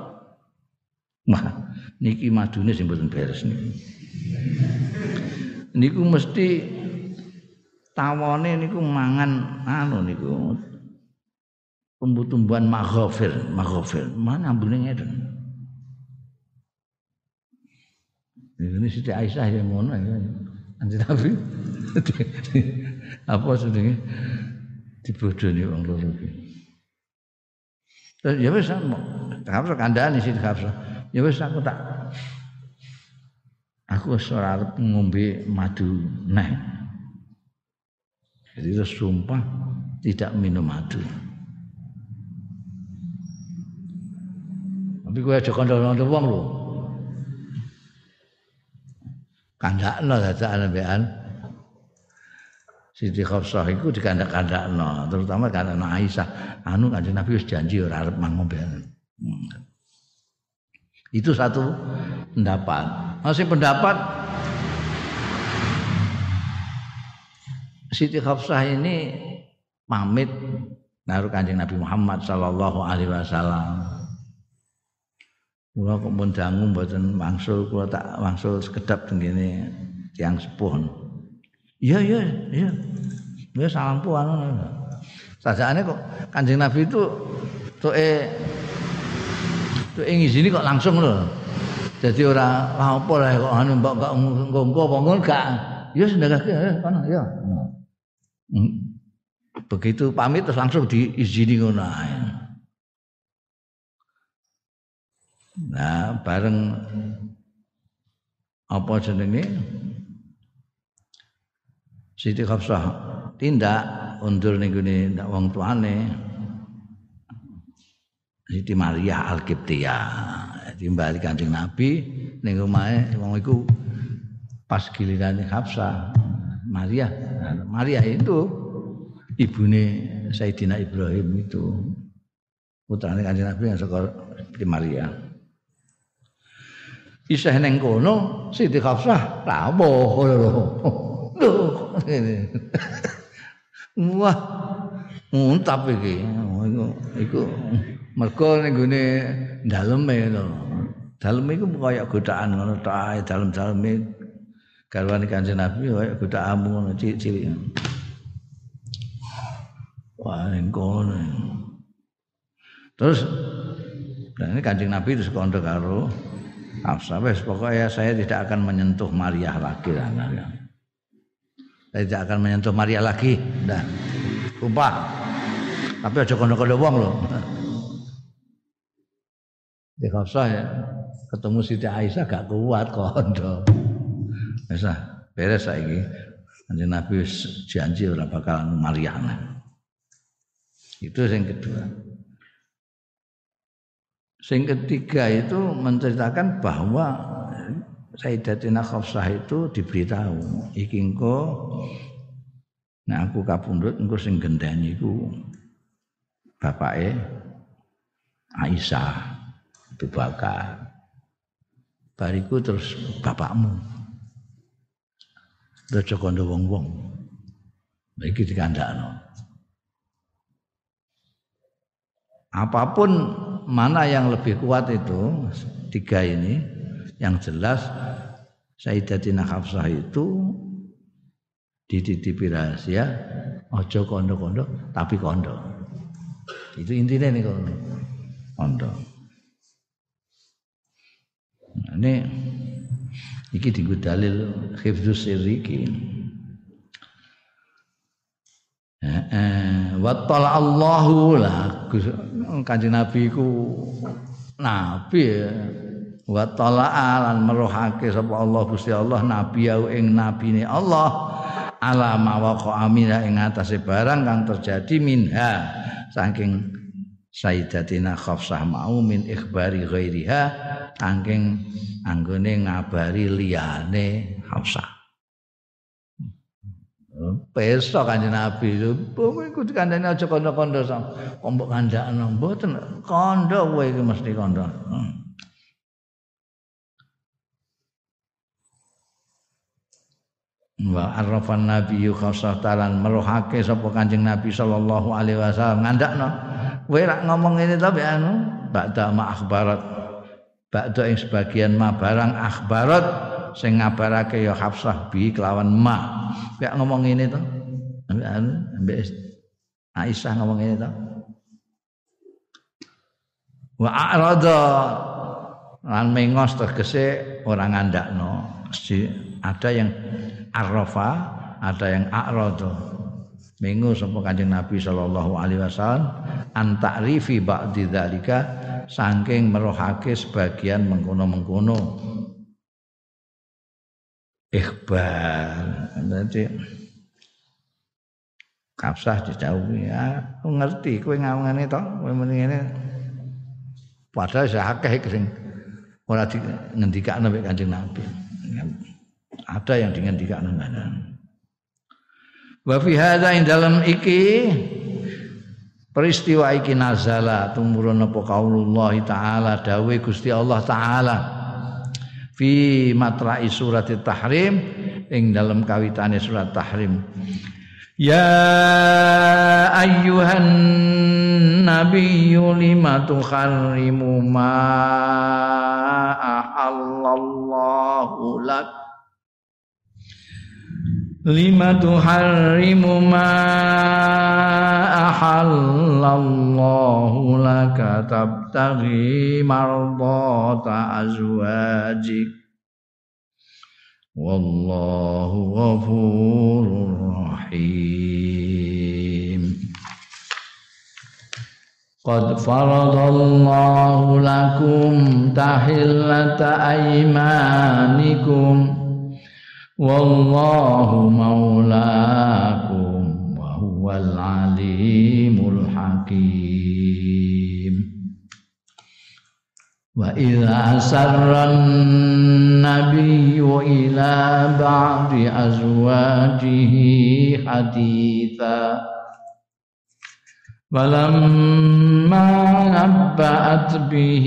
Wah, niki madune sing mboten beres niki. Niku mesti tawone niku mangan anu niku tumbuh-tumbuhan maghofir, maghofir. Mana ambune ngeten. Ini Siti Aisyah yang ngono ya. Anjir Nabi. Apa sedenge dibodoni wong loro iki. Ya wis Hafsah kandhane Siti Hafsah. Ya wis aku tak aku wis ora arep ngombe madu neh. Jadi terus sumpah tidak minum madu. Tapi gue aja kandang-kandang wong lho. Kandakno dadaan mbekan. Siti Khafsah iku dikandak-kandakno, terutama karena Aisyah. Anu Kanjeng Nabi wis janji ora arep mangombe. Itu satu pendapat. Masih pendapat Siti Khafsah ini pamit naruh kanjeng Nabi Muhammad sallallahu alaihi wasallam. Kula kok pun dangu mboten wangsul kula tak wangsul sekedap tengene tiang sepuh. Iya iya iya. Ya salam puan. Sajane kok Kanjeng Nabi itu tuke tu ingin sini kok langsung loh, Jadi orang apa lah kok anu mbok kok nggo apa ngono gak. Ya sendagake ya, kono ya. Hmm. Begitu pamit terus langsung diizini ngono. Nah, bareng apa jenenge? Siti Hafsah tindak undur ning gone wong tuane. Siti Maria Al-Qibtiyah. Timbali Kanjeng Nabi ning omahe wong iku pas gilirane Hafsah. Maria. Nah, Maria itu ibune Sayyidina Ibrahim itu. Putrane Kanjeng Nabi yang saka Siti Maria. Isih ning kono Siti Hafsah rawuh lho. Lho ngene. Wah, muntap iki. Iku iku mergo ning gone daleme lho. Daleme iku kaya godaan ngono tok ae dalem-daleme garwane Kanjeng Nabi kaya godaanmu ngono cilik-cilik. Wah, ning kono. Terus dan ini Kanjeng Nabi itu sekondo karo Hafsah wes pokoknya saya tidak akan menyentuh Maria lagi lah. Saya tidak akan menyentuh Maria lagi. Dah. Sumpah. Tapi aja kondo-kondo wong loh. Di Hafsah ya ketemu Siti Aisyah gak kuat kondo. Bisa beres saiki. Kanjeng Nabi janji ora bakal Maria. Itu yang kedua. Sing ketiga itu menceritakan bahwa Sayyidatina Khafsah itu diberitahu iki engko nah aku kapundhut engko sing gendani iku bapake Aisyah Abu Bakar. Bariku terus bapakmu. Raja kondo wong-wong. Iki dikandakno. Apa pun mana yang lebih kuat itu tiga ini yang jelas Sayyidatina Hafsah itu dititipi rahasia ojo kondo-kondo tapi kondo. Itu intinya nih kondo. Kondo ini iki digu dalil hifdzus sirriki eh, eh, wa Allahu lah kanjeng Nabi ku nabi ya. wa tala'a lan merohake sapa Allah Gusti Allah nabi ya ing nabine Allah. Ala mawaqa amina ing atase barang kang terjadi minha. Saking Sayyidatina Khafsah mau min ikhbari ghairiha saking anggone ngabari liyane Hafsah Pesta kanjeng Nabi itu, iku dikandani aja kandha-kandha sang. Kompok kandhakno mboten kandha kowe iki mesti kandha. Hmm. Wa arrafan Nabi khasah talan merohake sapa Kanjeng Nabi sallallahu alaihi wasallam ngandakno. Kowe rak ngomong ini tapi anu ba'da ma akhbarat. Ba'da ing sebagian ma barang akhbarat sing ngabarake ya Hafsah bi kelawan ma. Kayak ngomong ini to. Ambek Aisyah ngomong ini to. Wa a'rada lan mengos tegese ora ngandakno. Ada yang arrafa, ada yang a'rada. Mengu sapa Kanjeng Nabi sallallahu alaihi wasallam an ta'rifi ba'di dzalika saking merohake sebagian mengkono-mengkono ikhbar. Jadi kapsah dijauhi ya, aku ngerti kowe ngawangane to, kowe ngene. Padahal saya akeh sing ora di ngendikane mek Kanjeng Nabi. Ada yang dingendikane ngono. Wa fi hadza dalam iki peristiwa iki nazala tumurun apa kaulullah taala dawe Gusti Allah taala fi matra'i surat tahrim ing dalam kawitane surat tahrim ya ayyuhan nabiyyu lima tukharrimu ma ahallallahu lak لم تحرم ما أحل الله لك تبتغي مرضات أزواجك. والله غفور رحيم. قد فرض الله لكم تحلة أيمانكم. والله مولاكم وهو العليم الحكيم. وإذا أسر النبي إلى بعض أزواجه حديثا فلما نبأت به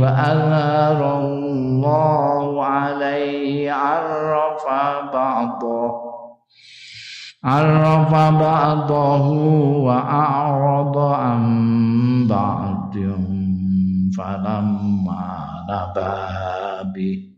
وأظهر الله عليه عرف بعضه عرف بعضه وأعرض عن بعض فلما نبأ به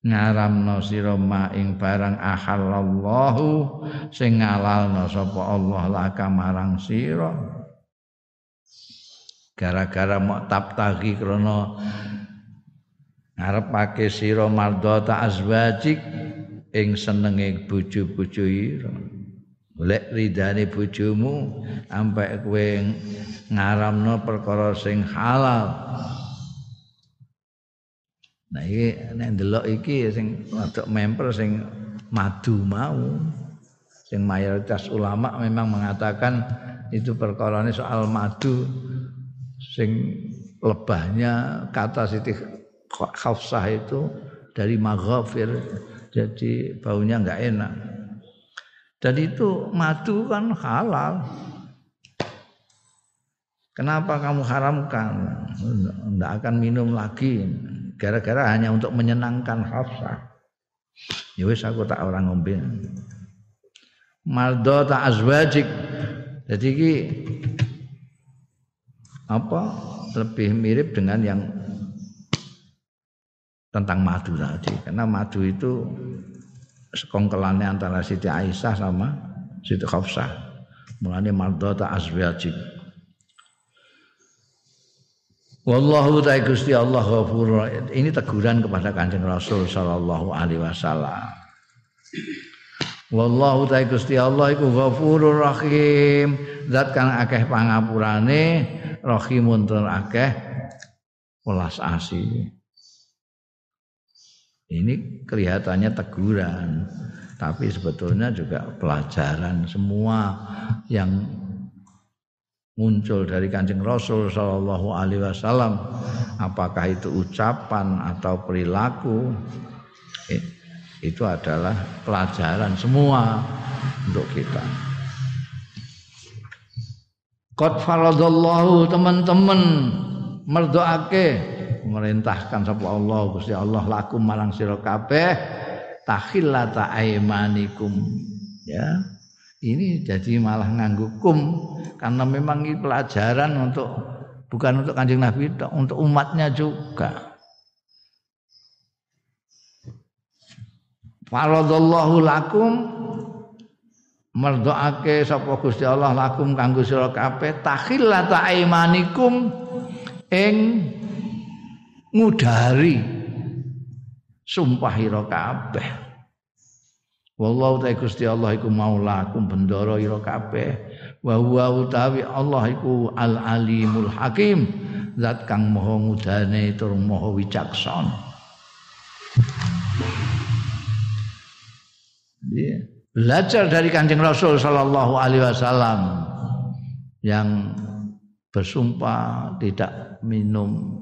ngaramno sira ing barang ahallallahu sing ngalalno sapa Allah laka marang sira. Gara-gara mau tabtagi krana ngarepake sira mardata azwajik ing senenge bojo-bojo ira. Golek ridane bojomu sampai kowe ngaramno perkara sing halal Nah iki nek ndelok iki sing rodok memper sing madu mau. Sing mayoritas ulama memang mengatakan itu perkara soal madu sing lebahnya kata Siti Khafsah itu dari maghafir jadi baunya enggak enak. Dan itu madu kan halal. Kenapa kamu haramkan? Tidak akan minum lagi gara-gara hanya untuk menyenangkan Hafsah. Ya wis aku tak orang ngombe. Maldo tak azwajik. Jadi ki apa lebih mirip dengan yang tentang madu tadi karena madu itu sekongkelannya antara Siti Aisyah sama Siti Khafsah mulanya tak azwajik Wallahu ta'ala Gusti Allah ghafur. Ini teguran kepada Kanjeng Rasul sallallahu alaihi wasallam. Wallahu ta'ala Gusti Allah iku ghafurur rahim. Zat kang akeh pangapurane, rahimun tur akeh welas asih. Ini kelihatannya teguran, tapi sebetulnya juga pelajaran semua yang muncul dari Kanjeng Rasul Shallallahu alaihi wasallam. Apakah itu ucapan atau perilaku? Itu adalah pelajaran semua untuk kita. Qad faradallahu teman-teman merdoake merintahkan sapa Allah Gusti Allah lakum marang sira kabeh takhillata aimanikum ya ini jadi malah nganggu kum karena memang ini pelajaran untuk bukan untuk kanjeng Nabi untuk umatnya juga. Faradallahu lakum merdoake sapa Gusti Allah lakum kanggo sira kabeh takhillata aimanikum ing ngudari sumpah kabeh. Wallahu ta'ala Gusti Allah iku maulakum bendoro ira kabeh. Wa huwa utawi Allah iku Al Alimul Hakim, zat kang maha mudane tur maha wicaksana. Yeah. Belajar dari Kanjeng Rasul sallallahu alaihi wasallam yang bersumpah tidak minum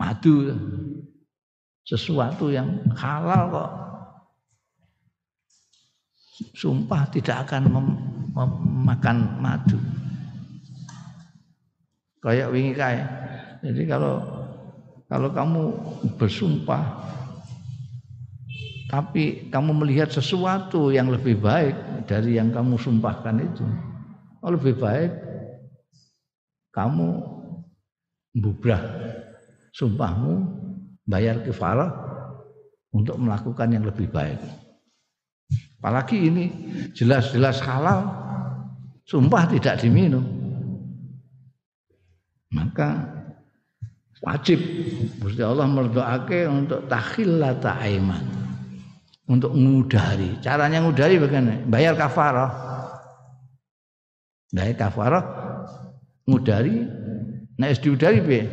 madu sesuatu yang halal kok sumpah tidak akan mem, memakan madu. Kayak wingi kae. Jadi kalau kalau kamu bersumpah tapi kamu melihat sesuatu yang lebih baik dari yang kamu sumpahkan itu, oh lebih baik kamu bubrah sumpahmu bayar kifarah untuk melakukan yang lebih baik. Apalagi ini jelas-jelas halal, sumpah tidak diminum. Maka wajib Gusti Allah merdoake untuk takhillata aiman. Untuk ngudari. Caranya ngudari bagaimana? Bayar kafarah. Bayar kafarah ngudari nek diudari piye?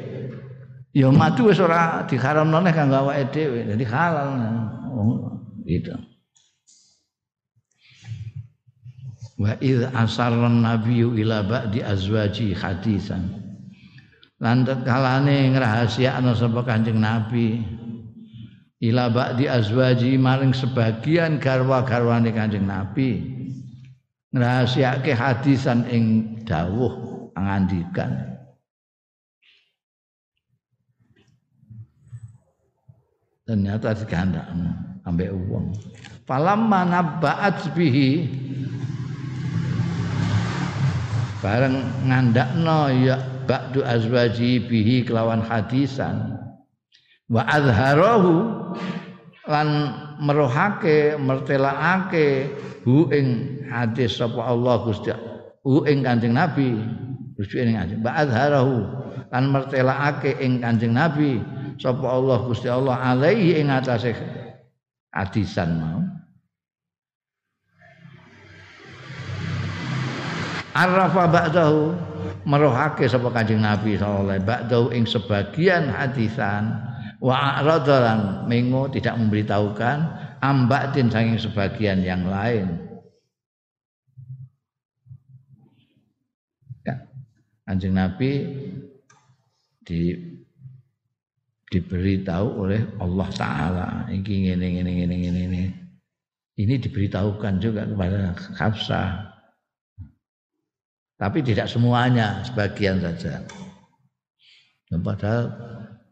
Ya madu wis ora diharamno nek kanggo awake. Dadi halal. Oh, gitu. Wa id asarran nabiyyu ila ba'di azwaji hadisan lan kalane ngrahasiakno sapa Kanjeng Nabi ila ba'di azwaji maring sebagian garwa-garwane Kanjeng Nabi ngrahasiake hadisan ing dawuh pangandikan. Ternyata digandakno ambek wong. Falamma nabba'at bihi bareng ngandakno ya ba'du azwaji bihi kelawan hadisan. Wa azharahu lan merohake mertelaake hu ing hadis sapa Allah Gusti hu ing Kanjeng Nabi Gusti ing Kanjeng wa azharahu lan mertelaake ing Kanjeng Nabi sapa Allah Gusti Allah alaihi ing atase hadisan mau Arafa ba'dahu merohake sapa Kanjeng Nabi sallallahu alaihi ba'dahu ing sebagian hadisan wa a'radalan mengo tidak memberitahukan ambatin saking sebagian yang lain. Ya. Kanjeng Nabi di diberitahu oleh Allah taala iki ngene ngene ngene ngene ini diberitahukan juga kepada Hafsah tapi tidak semuanya, sebagian saja. Dan padahal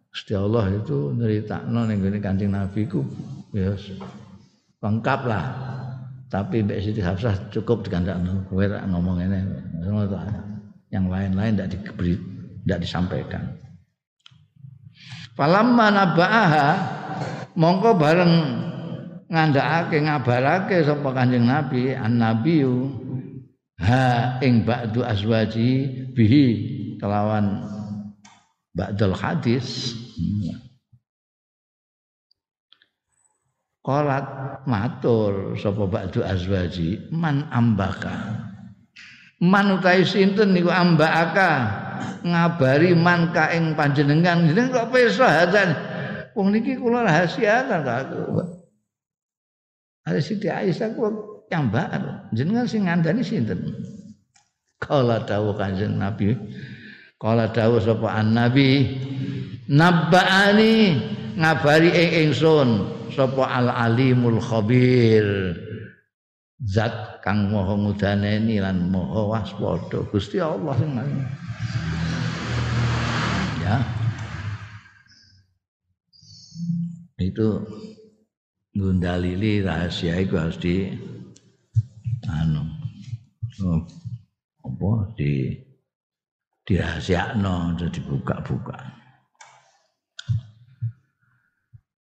Gusti Allah itu nyeritakno ning ngene Kanjeng Nabi ku ya lengkap lah. Tapi Mbak Siti Hafsah cukup dikandakno kowe ngomong ini. Yang lain-lain tidak diberi tidak disampaikan. Falamma naba'aha mongko bareng ngandhakake ngabarake sapa Kanjeng Nabi an-nabiyyu ha ing ba'du azwaji bihi kelawan ba'dal hadis. Qalat matur sapa ba'du azwaji man ambaka. Man utai sinten niku ambaka? Ngabari man ka ing panjenengan. Jeneng kok pirsa hadan wong niki kula rahasiatan kok Ada Siti Aisyah kok yang baru. Jenengan sing ngandani sinten? Kala dawuh kanjeng nabi kala dawuh sapa nabi nabbaani ngabari ing ingsun sapa al alimul khabir. Zat kang maha ngudaneni lan maha waspada. Gusti Allah sing ya. Itu ngundalili rahasia itu harus di anu apa di dirahasiakno terus dibuka-buka.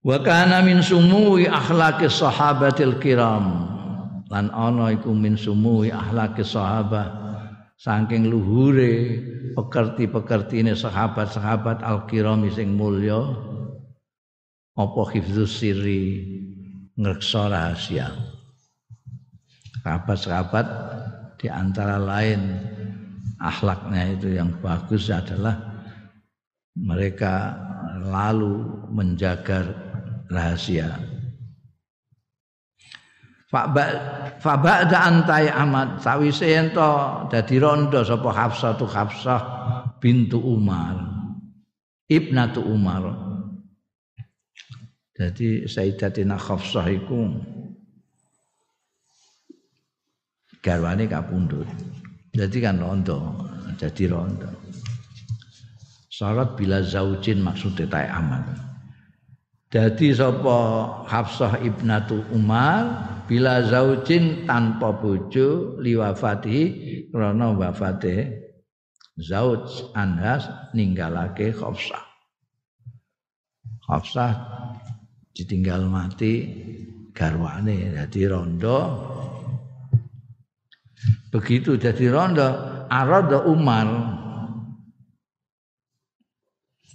Wa kana min sumui akhlaqi sahabatil kiram. Lan ana iku min sumui akhlaqi sahabah saking luhure pekerti-pekertine sahabat-sahabat al-kiram sing mulya apa hifdzus sirri ngreksa rahasia sahabat-sahabat di antara lain akhlaknya itu yang bagus adalah mereka lalu menjaga rahasia. Faba'da antai amat sawise ento dadi rondo sapa Hafsah tu Hafsah bintu Umar. Ibnatu Umar. Jadi Sayyidatina Hafsah iku garwane kapundhut. Jadi kan rondo, jadi rondo. Syarat bila zaujin maksudnya tay aman. Jadi sapa Hafsah ibnatu Umar bila zaujin tanpa bojo liwafati krana wafate zauj anhas ninggalake Hafsah. Hafsah ditinggal mati garwane jadi rondo begitu jadi rondo arada Umar.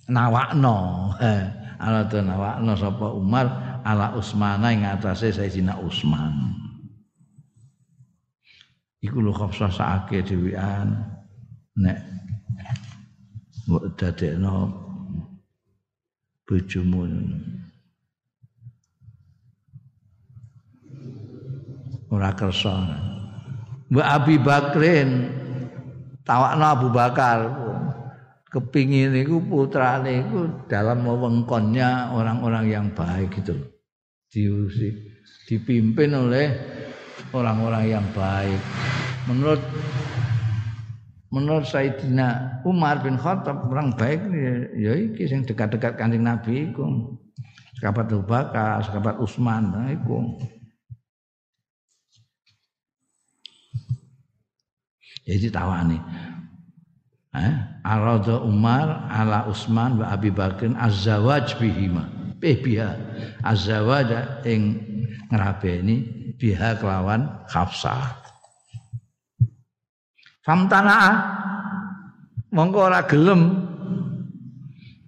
Nawakno. Eh, arada nawakno sapa Umar? Ala Utsman ing atase Sayyidina Utsman iku lho Hafsah sakake dhewean. Nek mbok dadekno bojomu. Ora kersa Mbak Abi Bakrin tawakno Abu Bakar. Kepingin itu putrane itu dalam wewengkonnya orang-orang yang baik gitu diusi dipimpin oleh orang-orang yang baik. Menurut menurut Sayyidina Umar bin Khattab orang baik ya iki sing dekat-dekat Kanjeng Nabi iku. Sahabat Abu Bakar, sahabat Utsman nah iku jadi tawani eh arada Umar ala Utsman wa Abi Bakrin azwaj bihima. Eh biha. Azwaj ing ngrabeni biha kelawan Hafsah Famtana'ah mongko ora gelem.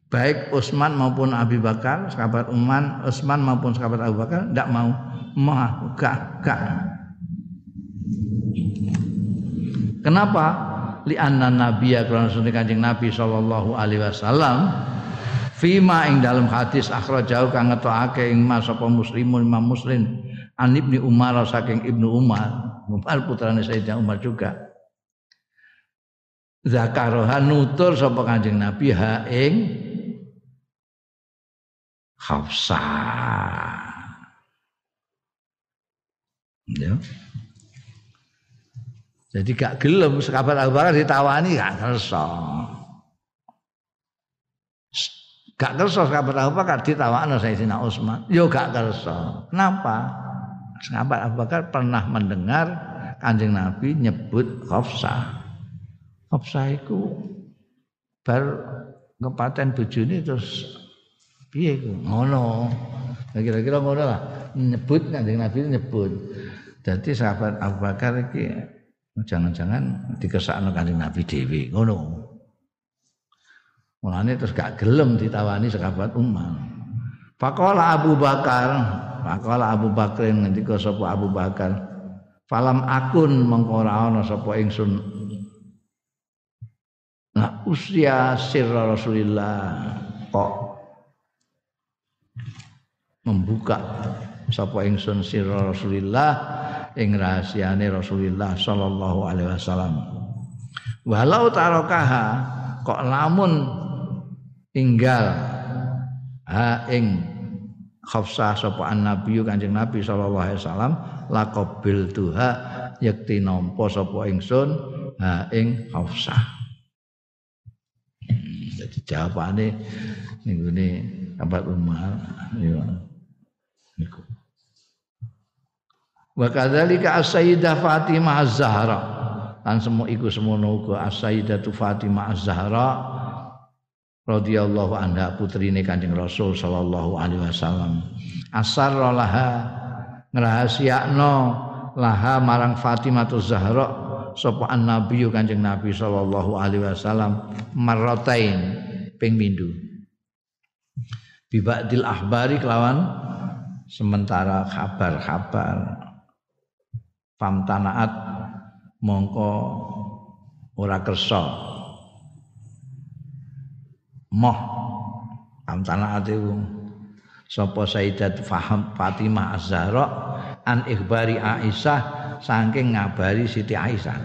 Baik Utsman maupun Abi Bakar, sahabat Uman, Utsman maupun sahabat Abu Bakar tidak mau. Mau gak gak. Kenapa? Li anna nabiyya karena sunni Kanjeng Nabi sallallahu alaihi wasallam fima ing dalam hadis akhrajahu kang ngetokake ing mas sapa muslimun Imam Muslim an Ibnu Umar saking Ibnu Umar, Umar putrane Sayyidina Umar juga zakaroha nutur sapa Kanjeng Nabi ha ing Hafsah. Ya. Jadi gak gelem sekabat Abu Bakar ditawani gak kersa. Gak kersa sekabat Abu Bakar ditawani Sayyidina Utsman. Yo gak kersa. Kenapa? Sekabat Abu Bakar pernah mendengar Kanjeng Nabi nyebut Hafsah. Hafsah iku bar kepaten bojone terus piye iku ngono. Kira-kira ngono lah. Nyebut Kanjeng Nabi nyebut. Jadi sahabat Abu Bakar iki jangan-jangan dikesakno Kanjeng Nabi dhewe ngono. Mulane terus gak gelem ditawani sahabat Umar. Faqala Abu Bakar, faqala Abu Bakar ngendika sapa Abu Bakar, falam akun mengko ora ana sapa ingsun Nah, usia sirra Rasulillah kok membuka sapa ingsun sirra Rasulillah ing rahasiane Rasulillah sallallahu alaihi wasallam. Walau tarokaha kok lamun tinggal ha ing Khafsah sapa an-nabi Kanjeng Nabi sallallahu alaihi wasallam laqabil tuha yakti nampa sapa ingsun ha ing Khafsah. Jadi jawabane minggu ini abad Umar ya. Niku. Wa kadzalika as-sayyidah Fatimah az-Zahra. Lan semua iku semono uga as-sayyidatu Fatimah az-Zahra radhiyallahu anha putrine Kanjeng Rasul sallallahu alaihi wasallam. Asarra ngrahasiakno laha marang Fatimah az-Zahra sapa an-nabi Kanjeng Nabi sallallahu alaihi wasallam marratain ping mindu bibadil ahbari kelawan sementara kabar-kabar famtanaat mongko ora kersa moh famtanaat itu sapa Sayyidat Faham Fatimah Az-Zahra an ikhbari Aisyah saking ngabari Siti Aisyah.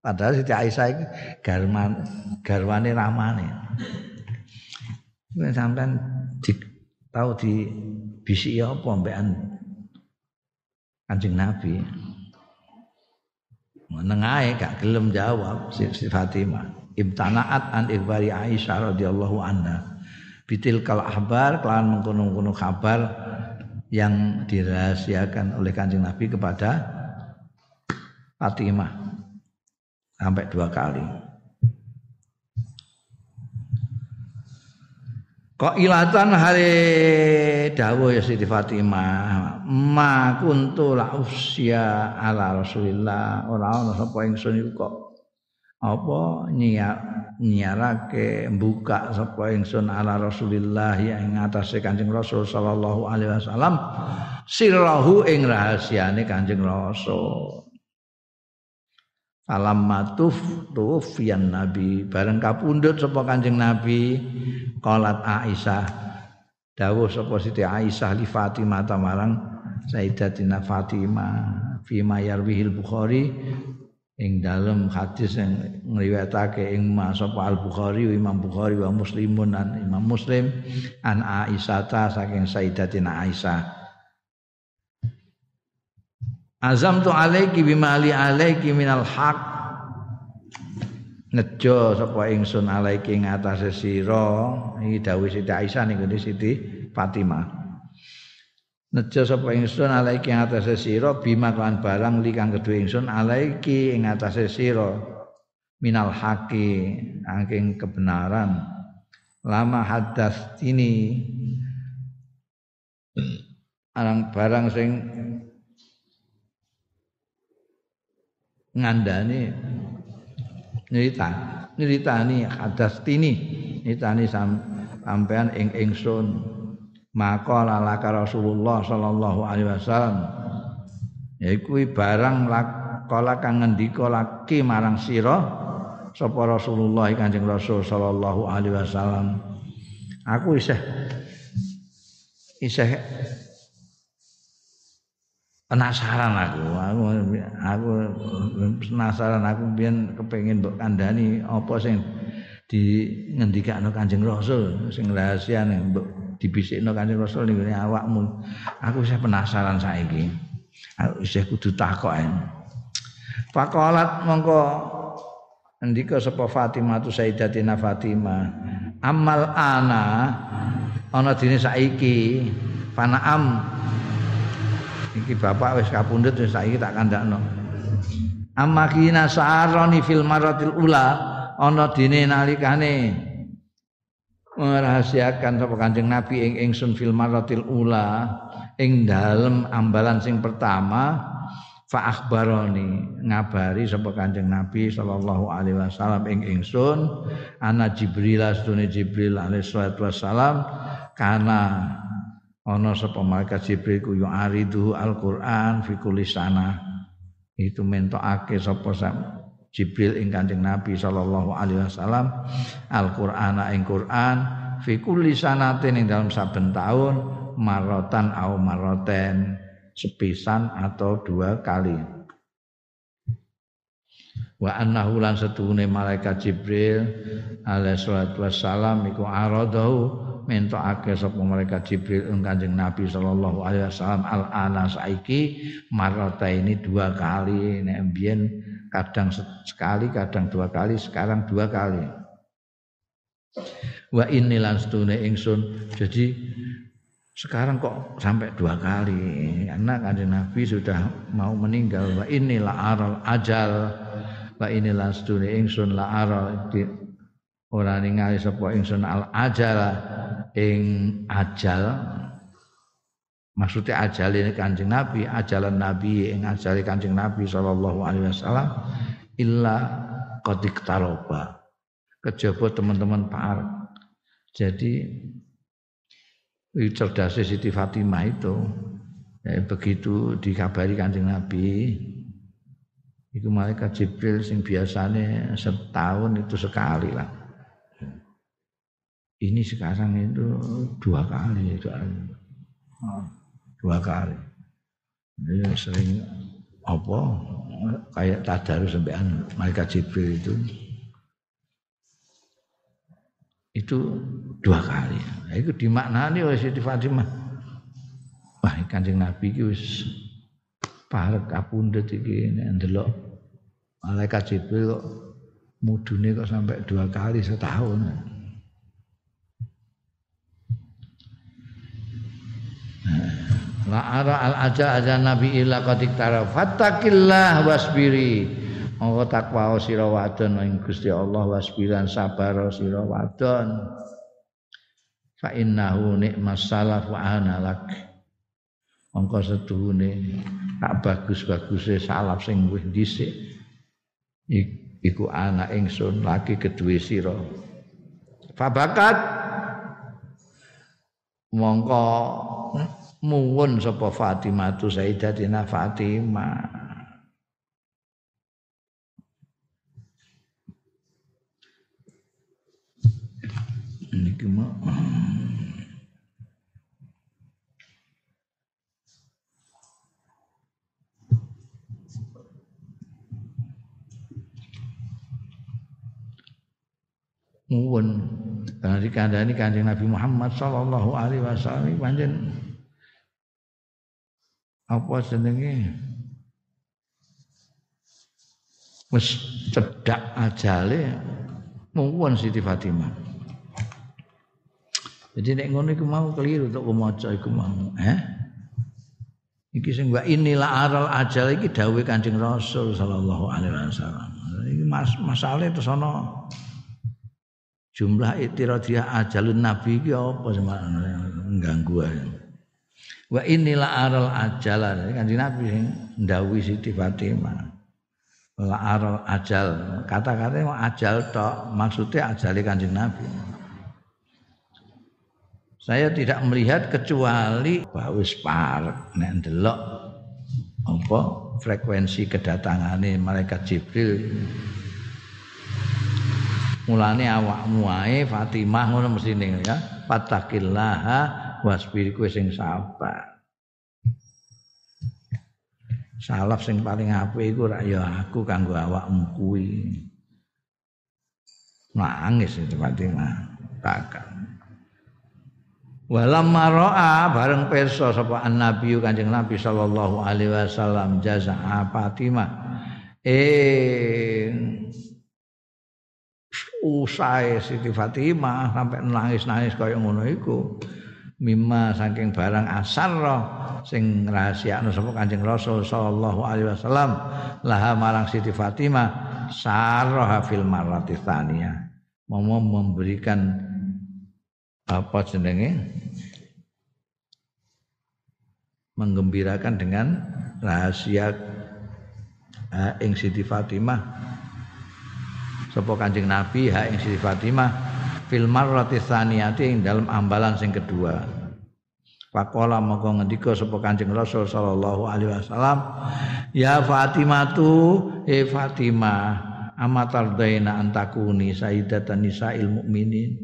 Padahal Siti Aisyah iki garman garwane ramane. Sampean di, tahu di bisi apa mbekan Kanjeng Nabi. Menengahe gak gelem jawab si, si Fatimah. Ibtanaat an ikhbari Aisyah radhiyallahu anha. Bitil kal ahbar kelawan mengkono-kono kabar yang dirahasiakan oleh Kanjeng Nabi kepada Fatimah sampai dua kali. Kok ilatan hari dawuh ya Siti Fatimah, ma kuntu la usia ala Rasulillah, ora ana sapa ingsun iku kok. Apa nyiar nyiarake buka sapa ingsun ala Rasulillah ya ing atase Kanjeng Rasul sallallahu alaihi wasallam. Sirrahu ing rahasiane Kanjeng Rasul. Salam matuf tufian Nabi. Bareng kapundhut sapa Kanjeng Nabi. Qalat Aisyah. Dawuh sapa Siti Aisyah li Fatimah tamarang Sayyidatina Fatimah fi mayarwihil Bukhari. Ing dalam hadis yang ngriwayatake ing sapa Al Bukhari Imam Bukhari wa Muslimun dan Imam Muslim. An Aisyah saking Sayyidatina Aisyah Azam tu alaiki bimali alaiki minal haq. Nejo sapa ingsun alaiki ing atase sira. Iki Siti Aisyah niku Siti Fatimah. Nejo sapa ingsun alaiki ing atase sira bima kan barang li kedue ingsun alaiki ing atase sira. Minal haqi angking kebenaran. Lama hadas ini. Arang barang sing ngandani nyerita. Tini nyeritani sam, sampean ing ingsun. Maka lalaka Rasulullah sallallahu alaihi wasallam yaiku barang kala kang ngendika laki marang sira sapa Rasulullah Kanjeng Rasul sallallahu alaihi wasallam. Aku isih isih penasaran aku. Aku aku penasaran aku biyen kepengin mbok kandhani apa sing di ngendikakno Kanjeng Rasul sing rahasia ning mbok dibisikno Kanjeng Rasul ning awakmu. Aku saya penasaran saiki. Aku isih kudu takok Faqalat mongko ndika sapa Fatimah tu Sayyidatina Fatimah amal ana ana dene saiki fanaam iki bapak wis kapundhut wis saiki tak kandakno. Amma kina saroni fil maratil ula ana dene nalikane merahasiakan sapa Kanjeng Nabi ing ingsun fil maratil ula ing dalem ambalan sing pertama fa akhbaroni ngabari sapa Kanjeng Nabi sallallahu alaihi wasallam ing ingsun ana Jibril astune Jibril alaihi wasallam karena ana sapa malaikat Jibril ku yu'aridu Al-Qur'an fi kulli sana. Itu mentokake sapa Jibril ing Kanjeng Nabi sallallahu alaihi wasallam Al-Qur'an ing Qur'an fi kulli sanatin ing dalam saben tahun marotan au maroten sepisan atau dua kali. Wa annahu lan setuhune malaikat Jibril alaihi salatu wassalam iku aradahu mentokake sapa mereka Jibril Kanjeng Nabi sallallahu alaihi wasallam al ana saiki marata ini dua kali. Nek mbiyen kadang sekali kadang dua kali sekarang dua kali. Wa inni lan stune ingsun. Jadi sekarang kok sampai dua kali? Karena kanjeng Nabi sudah mau meninggal. Wa inilah aral ajal. Wa inilah stune ingsun la aral. Ora ningali sapa ingsun al ajal ing ajal maksudnya ajal ini kanjeng Nabi ajalan Nabi ing ajal kanjeng Nabi sallallahu alaihi wasallam illa qadik taroba kejaba teman-teman Pak jadi cerdas Siti Fatimah itu ya, begitu dikabari kanjeng Nabi itu malaikat Jibril sing biasanya setahun itu sekali lah ini sekarang itu dua kali itu dua kali. Ini sering apa kayak tadarus sampean malaikat Jibril itu. Itu dua kali. Nah, itu dimaknani oleh Siti Fatimah. Wah kanjeng Nabi itu wis parek kapundhut iki ndelok malaikat Jibril kok mudune kok sampai dua kali setahun La ara al aja aja nabi illa qadik tara fattakillah wasbiri. Monggo takwa sira wadon ing Gusti Allah wasbiran sabar sira wadon. fa innahu nikmas salaf wa ana lak mongko setuhune tak bagus-baguse salaf sing wis dhisik iku anak ingsun lagi kedue sira fabakat mongko muwun sapa Fatimah tu Sayyidatina Fatimah. Niki mau muwun karena dikandani kanjeng Nabi Muhammad sallallahu alaihi wasallam panjen apa jenenge wis cedak ajale muwun Siti Fatimah jadi nek ngono iku mau keliru tok maca iku mau, eh? Iki sing wa inilah aral ajal iki dawuh Kanjeng Rasul sallallahu alaihi wasallam. Iki mas masalah itu ana jumlah itiradiyah ajalun nabi iki apa sebenarnya mengganggu aja. Wa inilah aral ajal Kanjeng Nabi sing ndawuhi Siti Fatimah. La aral ajal. Kata-katanya ajal tok, maksudnya ajale Kanjeng Nabi. Saya tidak melihat kecuali bahwa wis parek nek ndelok apa frekuensi kedatangane malaikat Jibril. Mulane awakmu wae Fatimah ngono mesti ning ya. Fatakillaha wasbir kowe sing sabar. Salaf sing paling apik iku rak ya aku kanggo awakmu kuwi. Nangis itu Fatimah. Takkan. Walam maroa bareng perso sapa Nabi Kanjeng Nabi sallallahu alaihi wasallam jaza Fatimah. Eh usai Siti Fatimah sampai nangis-nangis kaya ngono iku. Mimma saking barang asar sing rahasiakno sapa Kanjeng Rasul sallallahu alaihi wasallam laha marang Siti Fatimah sarah fil marrati Mau memberikan apa jenenge? Menggembirakan dengan rahasia ha ing Siti Fatimah sapa Kanjeng Nabi ha ing Siti Fatimah fil marrati tsaniyati ing dalam ambalan sing kedua. Pakola mongko ngendika sapa Kanjeng Rasul sallallahu alaihi wasallam ya Fatimah tu e Fatimah amatar daina antakuni sayyidatan nisa'il mu'minin?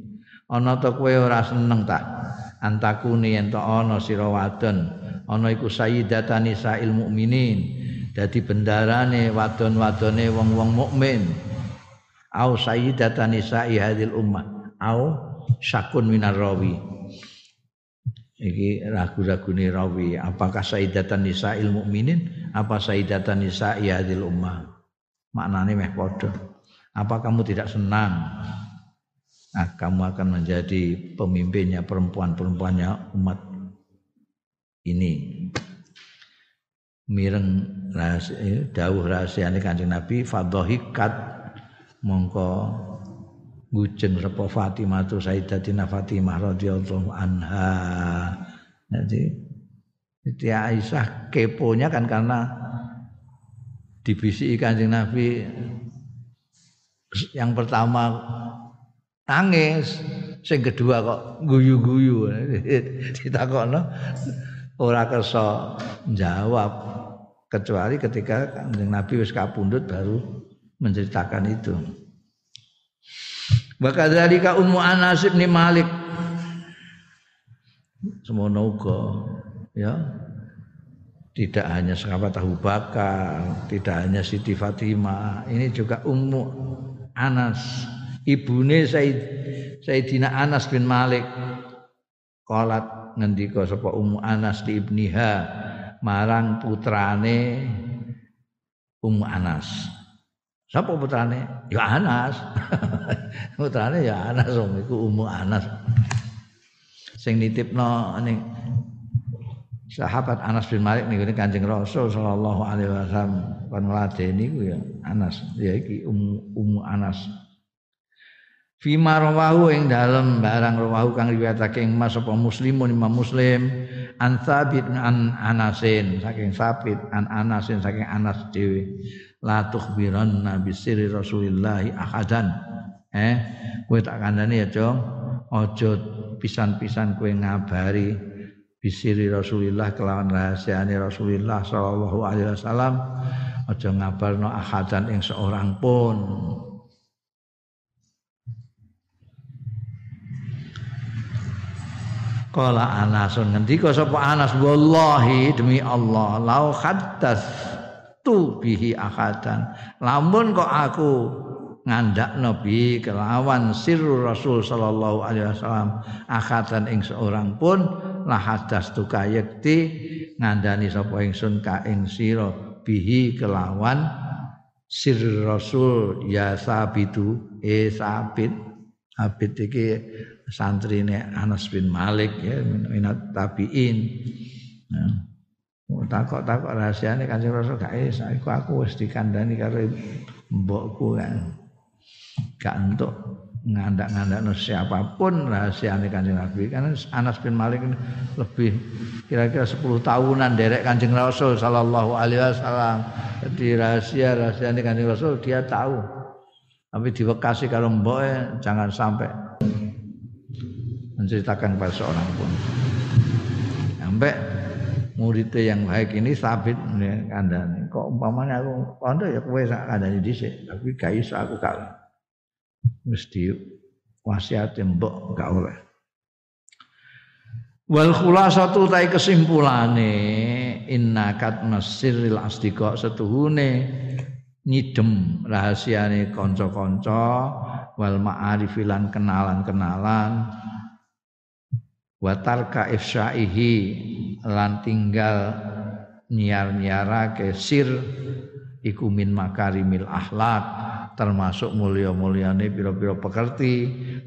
Ana ta kowe ora seneng tak? Antakuni yen ana sira wadon ana iku sayyidatani sa'il mukminin dadi bendarane wadon-wadone wong-wong mukmin au sayyidatani sa'i hadil ummah. Au syakun minar rawi. Iki ragu-ragune rawi. Apakah sayyidatan nisa'il mukminin apa sayyidatan nisa'i hadil ummah? Maknane meh padha. Apa kamu tidak senang? Nah, kamu akan menjadi pemimpinnya perempuan-perempuannya umat ini. Mireng rahasia, eh, dawuh rahasia kanjeng Nabi fadhahikat mongko ngujeng sapa Fatimah tu Sayyidatina Fatimah radhiyallahu anha. Jadi Siti Aisyah keponya kan karena dibisiki kanjeng Nabi yang pertama nangis sing kedua kok guyu-guyu ditakokno ora kersa jawab kecuali ketika Kanjeng Nabi wis kapundhut baru menceritakan itu. Bakadzalika Ummu Anas bin Malik. Semono uga ya. Tidak hanya sahabat Abu Bakar, tidak hanya Siti Fatimah, ini juga Ummu Anas. Ibune Said Sayyidina Anas bin Malik. Qalat ngendika sapa Ummu Anas di ibniha marang putrane Ummu Anas Sapa putrane? Ya Anas. putrane ya Anas wong iku Ummu Anas. Sing nitipno ning sahabat Anas bin Malik niku Kanjeng Rasul sallallahu alaihi wasallam kon ngladeni ku ya Anas ya iki Ummu Anas Fima rawahu ing dalem barang rawahu kang riwayatake ing Mas apa Muslimun Imam Muslim an Tsabit an Anasin saking Sabit an Anasin saking Anas dhewe la tukhbiranna bi sirri Rasulillah ahadan. Eh kowe tak kandhani ya Jong aja pisan-pisan kowe ngabari bisiri Rasulillah kelawan rahasiane Rasulillah sallallahu alaihi wasallam. Aja ngabarno ahadan ing seorang pun Kala Anasun ngendika sapa Anas? Wallahi demi Allah lau haddas tu bihi akadan lamun kok aku ngandak nabi kelawan sirru Rasul sallallahu alaihi wasallam akadan ing seorang pun lah hadas tu kayekti ngandani sapa ingsun ka ing sira bihi kelawan sir Rasul ya sabitu e sabit. Sabit iki santrine Anas bin Malik ya minat tabiin. Nah, takok-takok rahasiane Kanjeng Rasul gak iso iku aku wis dikandani karo mbokku kan. Gak entuk ngandak-ngandak siapa pun rahasiane Kanjeng Nabi karena Anas bin Malik ini lebih kira-kira 10 tahunan derek Kanjeng Rasul sallallahu alaihi wasallam. Jadi rahasia rahasiane Kanjeng Rasul dia tahu. Tapi di Bekasi kalau mbok jangan sampai menceritakan pada seorang pun. Sampai muridnya yang baik ini sabit kandani. Kok umpamanya aku kondo ya kowe sak kandani dhisik, tapi gak aku gak mesti wasiat mbok gak oleh. Wal khulasatu tai kesimpulane inna kat masiril asdiqa setuhune nyidem rahasiane kanca-kanca wal ma'arifilan kenalan-kenalan wa tarka ifsyaihi lan tinggal nyiar-nyiarake sir iku min makarimil akhlak termasuk mulia-mulyane pira-pira pekerti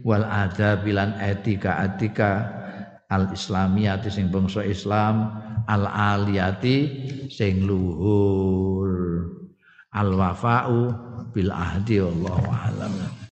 wal adabilan etika-etika al islamiyati sing bangsa Islam al aliyati sing luhur. Al wafa'u bil ahdi wallahu alam